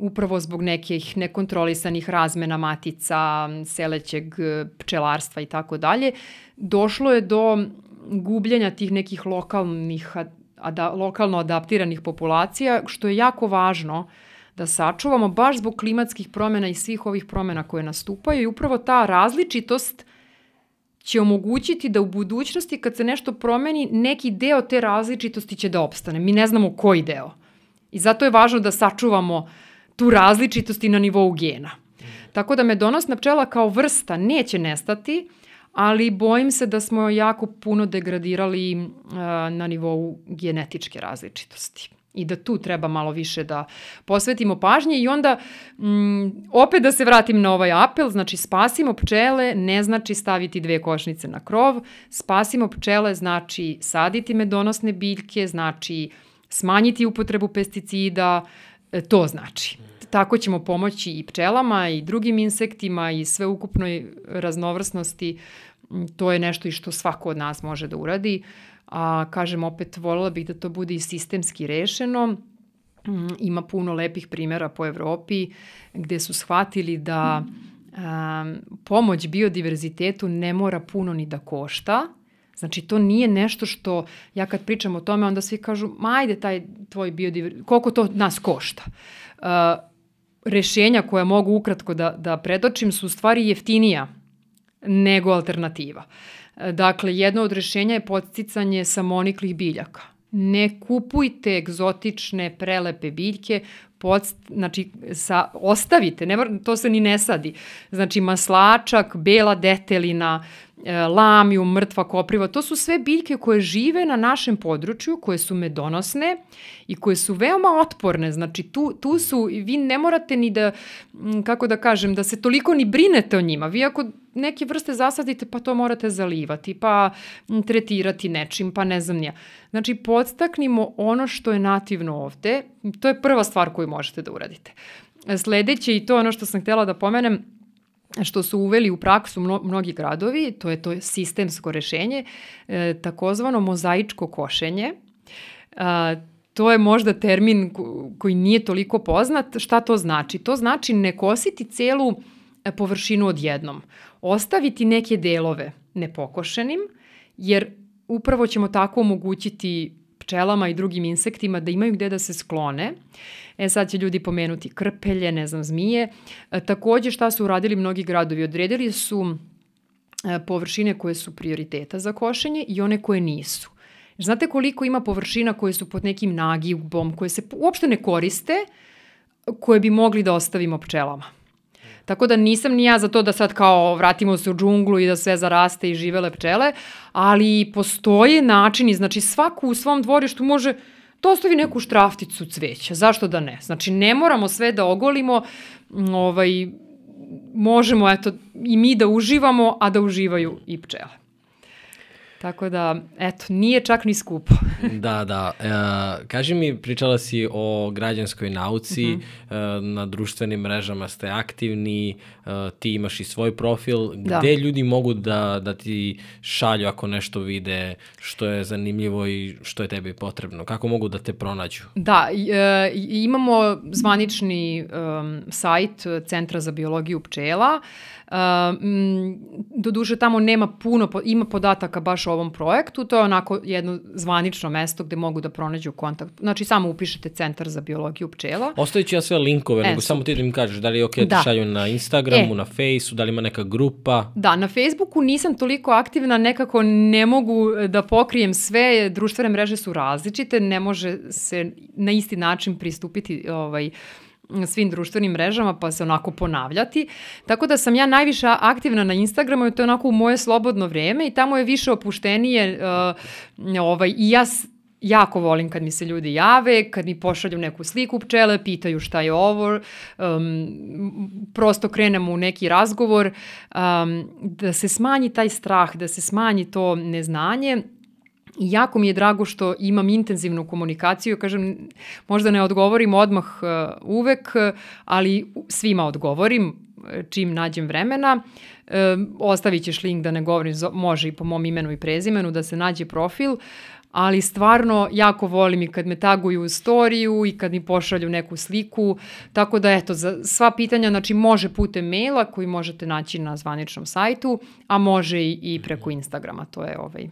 upravo zbog nekih nekontrolisanih razmena matica, selećeg pčelarstva i tako dalje, došlo je do gubljenja tih nekih lokalnih, ada, lokalno adaptiranih populacija, što je jako važno da sačuvamo baš zbog klimatskih promena i svih ovih promena koje nastupaju i upravo ta različitost će omogućiti da u budućnosti kad se nešto promeni, neki deo te različitosti će da opstane. Mi ne znamo koji deo. I zato je važno da sačuvamo tu različitost i na nivou gena. Tako da medonosna pčela kao vrsta neće nestati, ali bojim se da smo jako puno degradirali uh, na nivou genetičke različitosti i da tu treba malo više da posvetimo pažnje i onda mm, opet da se vratim na ovaj apel, znači spasimo pčele ne znači staviti dve košnice na krov, spasimo pčele znači saditi medonosne biljke, znači smanjiti upotrebu pesticida, e, to znači. Tako ćemo pomoći i pčelama i drugim insektima i sve ukupnoj raznovrsnosti. To je nešto i što svako od nas može da uradi. A kažem opet, voljela bih da to bude i sistemski rešeno. Mm, ima puno lepih primjera po Evropi gde su shvatili da um, pomoć biodiverzitetu ne mora puno ni da košta, Znači, to nije nešto što, ja kad pričam o tome, onda svi kažu, ma ajde taj tvoj biodiverzitet, koliko to nas košta? Uh, rešenja koja mogu ukratko da, da predočim su u stvari jeftinija nego alternativa. Dakle, jedno od rešenja je podsticanje samoniklih biljaka. Ne kupujte egzotične, prelepe biljke, pod, znači, sa, ostavite, ne, to se ni ne sadi. Znači, maslačak, bela detelina, E, lamiju, mrtva kopriva, to su sve biljke koje žive na našem području, koje su medonosne i koje su veoma otporne. Znači tu, tu su, vi ne morate ni da, kako da kažem, da se toliko ni brinete o njima. Vi ako neke vrste zasadite, pa to morate zalivati, pa tretirati nečim, pa ne znam nija. Znači, podstaknimo ono što je nativno ovde. To je prva stvar koju možete da uradite. Sledeće, i to ono što sam htjela da pomenem, što su uveli u praksu mnogi gradovi, to je to sistemsko rešenje, e, takozvano mozaičko košenje. A, to je možda termin koji nije toliko poznat. Šta to znači? To znači ne kositi celu e, površinu odjednom. Ostaviti neke delove nepokošenim, jer upravo ćemo tako omogućiti pčelama i drugim insektima da imaju gde da se sklone. E sad će ljudi pomenuti krpelje, ne znam, zmije. E, takođe šta su uradili mnogi gradovi? Odredili su e, površine koje su prioriteta za košenje i one koje nisu. Znate koliko ima površina koje su pod nekim nagibom, koje se uopšte ne koriste, koje bi mogli da ostavimo pčelama? Tako da nisam ni ja za to da sad kao vratimo se u džunglu i da sve zaraste i živele pčele, ali postoje načini, znači svaku u svom dvorištu može da ostavi neku štrafticu cveća, zašto da ne? Znači ne moramo sve da ogolimo, ovaj, možemo eto i mi da uživamo, a da uživaju i pčele. Tako da, eto, nije čak ni skupo. da, da. E, kaži mi, pričala si o građanskoj nauci, mm -hmm. e, na društvenim mrežama ste aktivni, e, ti imaš i svoj profil. Da. Gde ljudi mogu da, da ti šalju ako nešto vide što je zanimljivo i što je tebi potrebno? Kako mogu da te pronađu? Da, e, imamo zvanični um, sajt Centra za biologiju pčela. Uh, doduše tamo nema puno, ima podataka baš o ovom projektu, to je onako jedno zvanično mesto gde mogu da pronađu kontakt. Znači samo upišete Centar za biologiju pčela. Ostavit ću ja sve linkove, e, nego samo ti da im kažeš da li je ok da, da šalju na Instagramu, e. na Faceu, da li ima neka grupa. Da, na Facebooku nisam toliko aktivna, nekako ne mogu da pokrijem sve, društvene mreže su različite, ne može se na isti način pristupiti ovaj, svim društvenim mrežama pa se onako ponavljati. Tako da sam ja najviše aktivna na Instagramu i to je onako u moje slobodno vreme i tamo je više opuštenije uh, ovaj, i ja jako volim kad mi se ljudi jave, kad mi pošalju neku sliku pčele, pitaju šta je ovo, um, prosto krenemo u neki razgovor, um, da se smanji taj strah, da se smanji to neznanje jako mi je drago što imam intenzivnu komunikaciju, kažem, možda ne odgovorim odmah uh, uvek, ali svima odgovorim uh, čim nađem vremena. Uh, ostavit ćeš link da ne govorim, može i po mom imenu i prezimenu, da se nađe profil, ali stvarno jako volim i kad me taguju u storiju i kad mi pošalju neku sliku, tako da eto, za sva pitanja, znači može putem maila koji možete naći na zvaničnom sajtu, a može i, i preko Instagrama, to je ovaj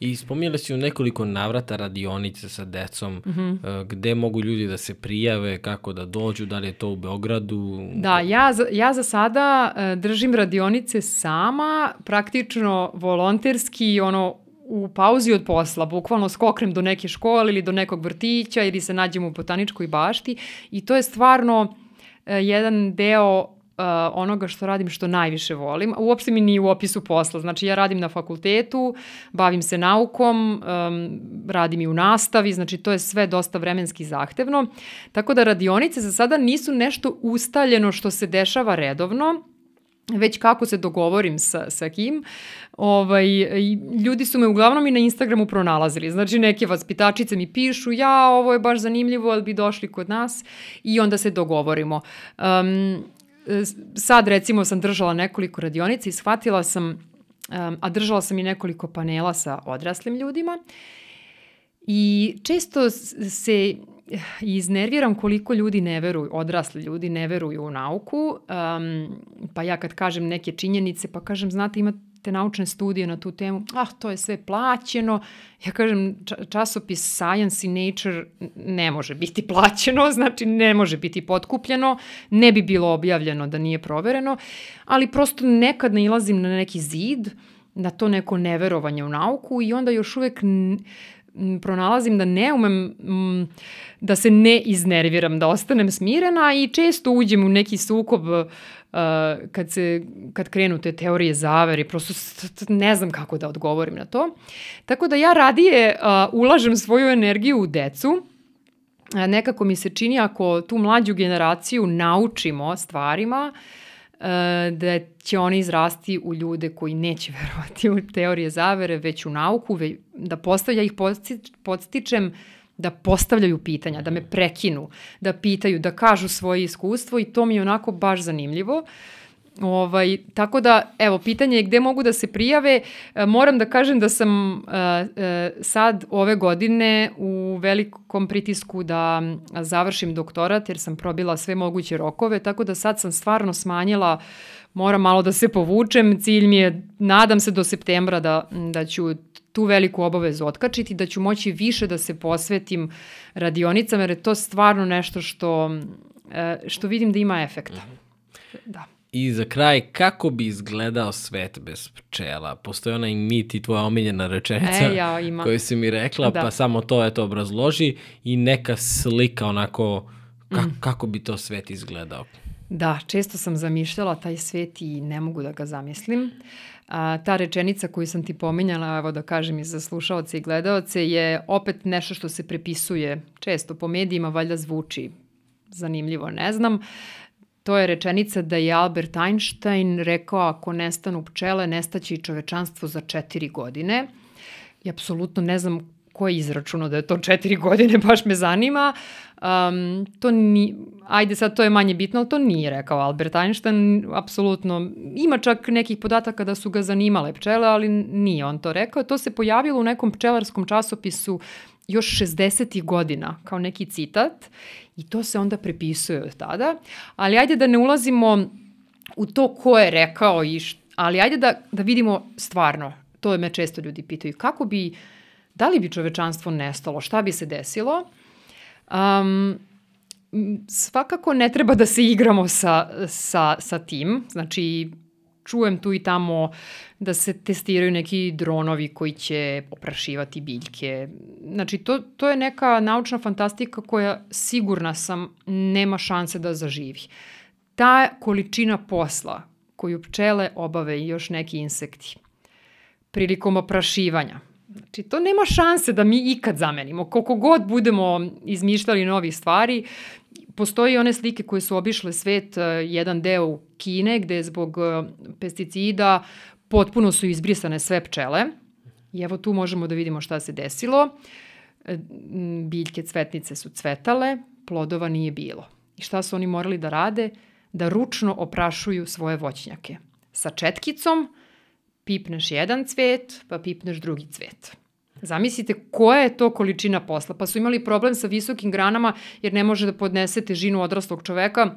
I spominjala si u nekoliko navrata radionice sa decom, mm -hmm. gde mogu ljudi da se prijave, kako da dođu, da li je to u Beogradu? Da, ja za, ja za sada uh, držim radionice sama, praktično volonterski, ono, u pauzi od posla, bukvalno skoknem do neke škole ili do nekog vrtića ili se nađem u botaničkoj bašti i to je stvarno uh, jedan deo onoga što radim što najviše volim. Uopšte mi nije u opisu posla. Znači ja radim na fakultetu, bavim se naukom, um, radim i u nastavi, znači to je sve dosta vremenski zahtevno. Tako da radionice za sada nisu nešto ustaljeno što se dešava redovno, već kako se dogovorim sa, sa kim. Ovaj, ljudi su me uglavnom i na Instagramu pronalazili. Znači neke vaspitačice mi pišu, ja, ovo je baš zanimljivo, ali bi došli kod nas i onda se dogovorimo. Um, sad recimo sam držala nekoliko radionica i shvatila sam, a držala sam i nekoliko panela sa odraslim ljudima. I često se iznerviram koliko ljudi ne veruju, odrasli ljudi ne veruju u nauku, um, pa ja kad kažem neke činjenice, pa kažem, znate, ima te naučne studije na tu temu, ah, to je sve plaćeno. Ja kažem, časopis Science i Nature ne može biti plaćeno, znači ne može biti potkupljeno, ne bi bilo objavljeno da nije provereno, ali prosto nekad nailazim na neki zid, na to neko neverovanje u nauku i onda još uvek pronalazim da ne umem da se ne iznerviram, da ostanem smirena i često uđem u neki sukob uh, kad, se, kad krenu te teorije zavere, prosto ne znam kako da odgovorim na to. Tako da ja radije uh, ulažem svoju energiju u decu, uh, nekako mi se čini ako tu mlađu generaciju naučimo stvarima, uh, da će oni izrasti u ljude koji neće verovati u teorije zavere, već u nauku, da postavlja ih podstičem da postavljaju pitanja, da me prekinu, da pitaju, da kažu svoje iskustvo i to mi je onako baš zanimljivo. Ovaj, tako da, evo, pitanje je gde mogu da se prijave. E, moram da kažem da sam e, e, sad ove godine u velikom pritisku da završim doktorat jer sam probila sve moguće rokove, tako da sad sam stvarno smanjila moram malo da se povučem, cilj mi je, nadam se do septembra da, da ću tu veliku obavezu otkačiti, da ću moći više da se posvetim radionicama, jer je to stvarno nešto što, e, što vidim da ima efekta. -hmm. Da. I za kraj, kako bi izgledao svet bez pčela? Postoji onaj mit i tvoja omiljena rečenica e, ja, ima. koju si mi rekla, da. pa samo to eto obrazloži i neka slika onako ka, mm. kako bi to svet izgledao. Da, često sam zamišljala taj svet i ne mogu da ga zamislim. A, ta rečenica koju sam ti pominjala, evo da kažem i za slušaoce i gledaoce, je opet nešto što se prepisuje često po medijima, valjda zvuči zanimljivo, ne znam. To je rečenica da je Albert Einstein rekao ako nestanu pčele, nestaće i čovečanstvo za četiri godine. i apsolutno ne znam ko je izračunao da je to četiri godine, baš me zanima. Um, to ni, ajde sad to je manje bitno, ali to nije rekao Albert Einstein, apsolutno. Ima čak nekih podataka da su ga zanimale pčele, ali nije on to rekao. To se pojavilo u nekom pčelarskom časopisu još 60. godina, kao neki citat, i to se onda prepisuje od tada. Ali ajde da ne ulazimo u to ko je rekao i št, ali ajde da, da vidimo stvarno, to me često ljudi pitaju, kako bi, da li bi čovečanstvo nestalo, šta bi se desilo? Um, svakako ne treba da se igramo sa, sa, sa tim, znači čujem tu i tamo da se testiraju neki dronovi koji će oprašivati biljke. Znači, to, to je neka naučna fantastika koja sigurna sam nema šanse da zaživi. Ta količina posla koju pčele obave i još neki insekti prilikom oprašivanja, Znači, to nema šanse da mi ikad zamenimo. Koliko god budemo izmišljali novih stvari, postoji one slike koje su obišle svet, e, jedan deo Kine gde zbog e, pesticida potpuno su izbrisane sve pčele. I evo tu možemo da vidimo šta se desilo. E, biljke cvetnice su cvetale, plodova nije bilo. I šta su oni morali da rade? Da ručno oprašuju svoje voćnjake. Sa četkicom pipneš jedan cvet, pa pipneš drugi cvet. Zamislite koja je to količina posla. Pa su imali problem sa visokim granama jer ne može da podnese težinu odraslog čoveka,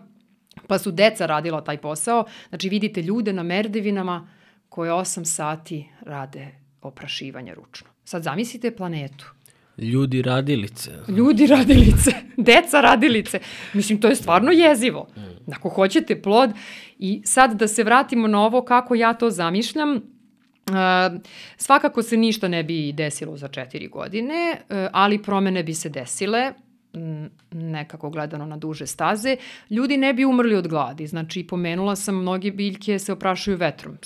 pa su deca radila taj posao. Znači vidite ljude na merdevinama koje 8 sati rade oprašivanje ručno. Sad zamislite planetu. Ljudi radilice. Ljudi radilice, deca radilice. Mislim, to je stvarno jezivo. Ako hoćete plod. I sad da se vratimo na ovo kako ja to zamišljam, Uh, svakako se ništa ne bi desilo za četiri godine, uh, ali promene bi se desile nekako gledano na duže staze, ljudi ne bi umrli od gladi. Znači, pomenula sam, mnoge biljke se oprašuju vetrom,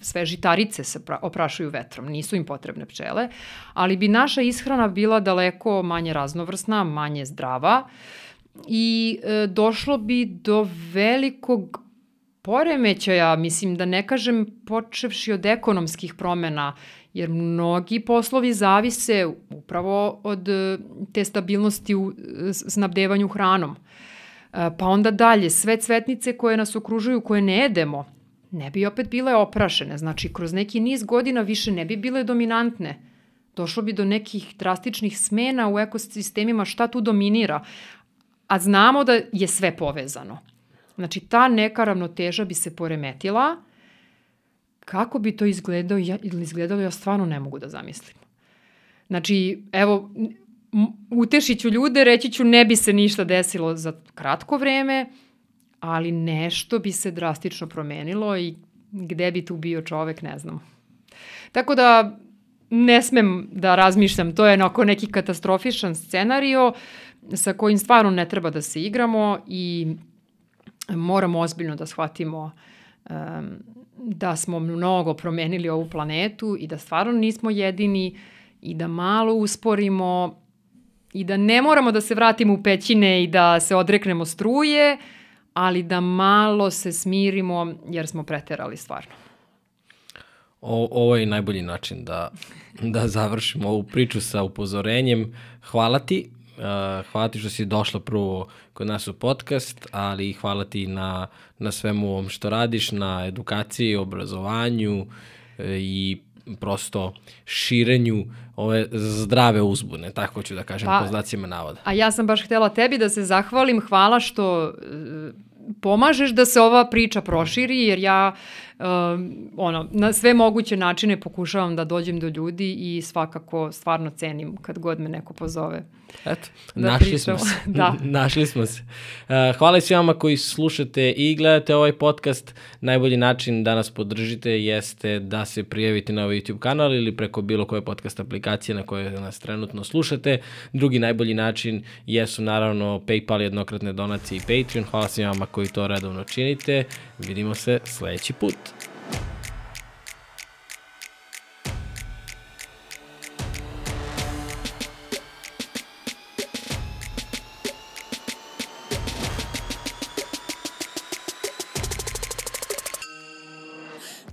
sve žitarice se oprašuju vetrom, nisu im potrebne pčele, ali bi naša ishrana bila daleko manje raznovrsna, manje zdrava i e, došlo bi do velikog poremećaja, mislim da ne kažem počevši od ekonomskih promena, jer mnogi poslovi zavise upravo od e, te stabilnosti u snabdevanju hranom. E, pa onda dalje, sve cvetnice koje nas okružuju, koje ne jedemo, ne bi opet bile oprašene. Znači, kroz neki niz godina više ne bi bile dominantne. Došlo bi do nekih drastičnih smena u ekosistemima šta tu dominira. A znamo da je sve povezano. Znači, ta neka ravnoteža bi se poremetila. Kako bi to izgledalo, ja, izgledalo, ja stvarno ne mogu da zamislim. Znači, evo, utešit ću ljude, reći ću ne bi se ništa desilo za kratko vreme, ali nešto bi se drastično promenilo i gde bi tu bio čovek, ne znam. Tako da, ne smem da razmišljam, to je oko neki katastrofičan scenario sa kojim stvarno ne treba da se igramo i moramo ozbiljno da shvatimo um, da smo mnogo promenili ovu planetu i da stvarno nismo jedini i da malo usporimo i da ne moramo da se vratimo u pećine i da se odreknemo struje, ali da malo se smirimo jer smo preterali stvarno. O, ovo je najbolji način da, da završimo ovu priču sa upozorenjem. Hvala ti Uh, hvala ti što si došla prvo kod nas u podcast, ali hvala ti na, na svemu ovom što radiš, na edukaciji, obrazovanju e, i prosto širenju ove zdrave uzbune, tako ću da kažem, pa, po znacima navoda. A ja sam baš htela tebi da se zahvalim, hvala što pomažeš da se ova priča proširi, jer ja uh, ono, na sve moguće načine pokušavam da dođem do ljudi i svakako stvarno cenim kad god me neko pozove. Eto, da našli pričamo. smo se. da. našli smo se. Uh, hvala svima koji slušate i gledate ovaj podcast. Najbolji način da nas podržite jeste da se prijavite na ovaj YouTube kanal ili preko bilo koje podcast aplikacije na koje nas trenutno slušate. Drugi najbolji način jesu naravno PayPal, jednokratne donacije i Patreon. Hvala svima koji to redovno činite. Vidimo se sledeći put.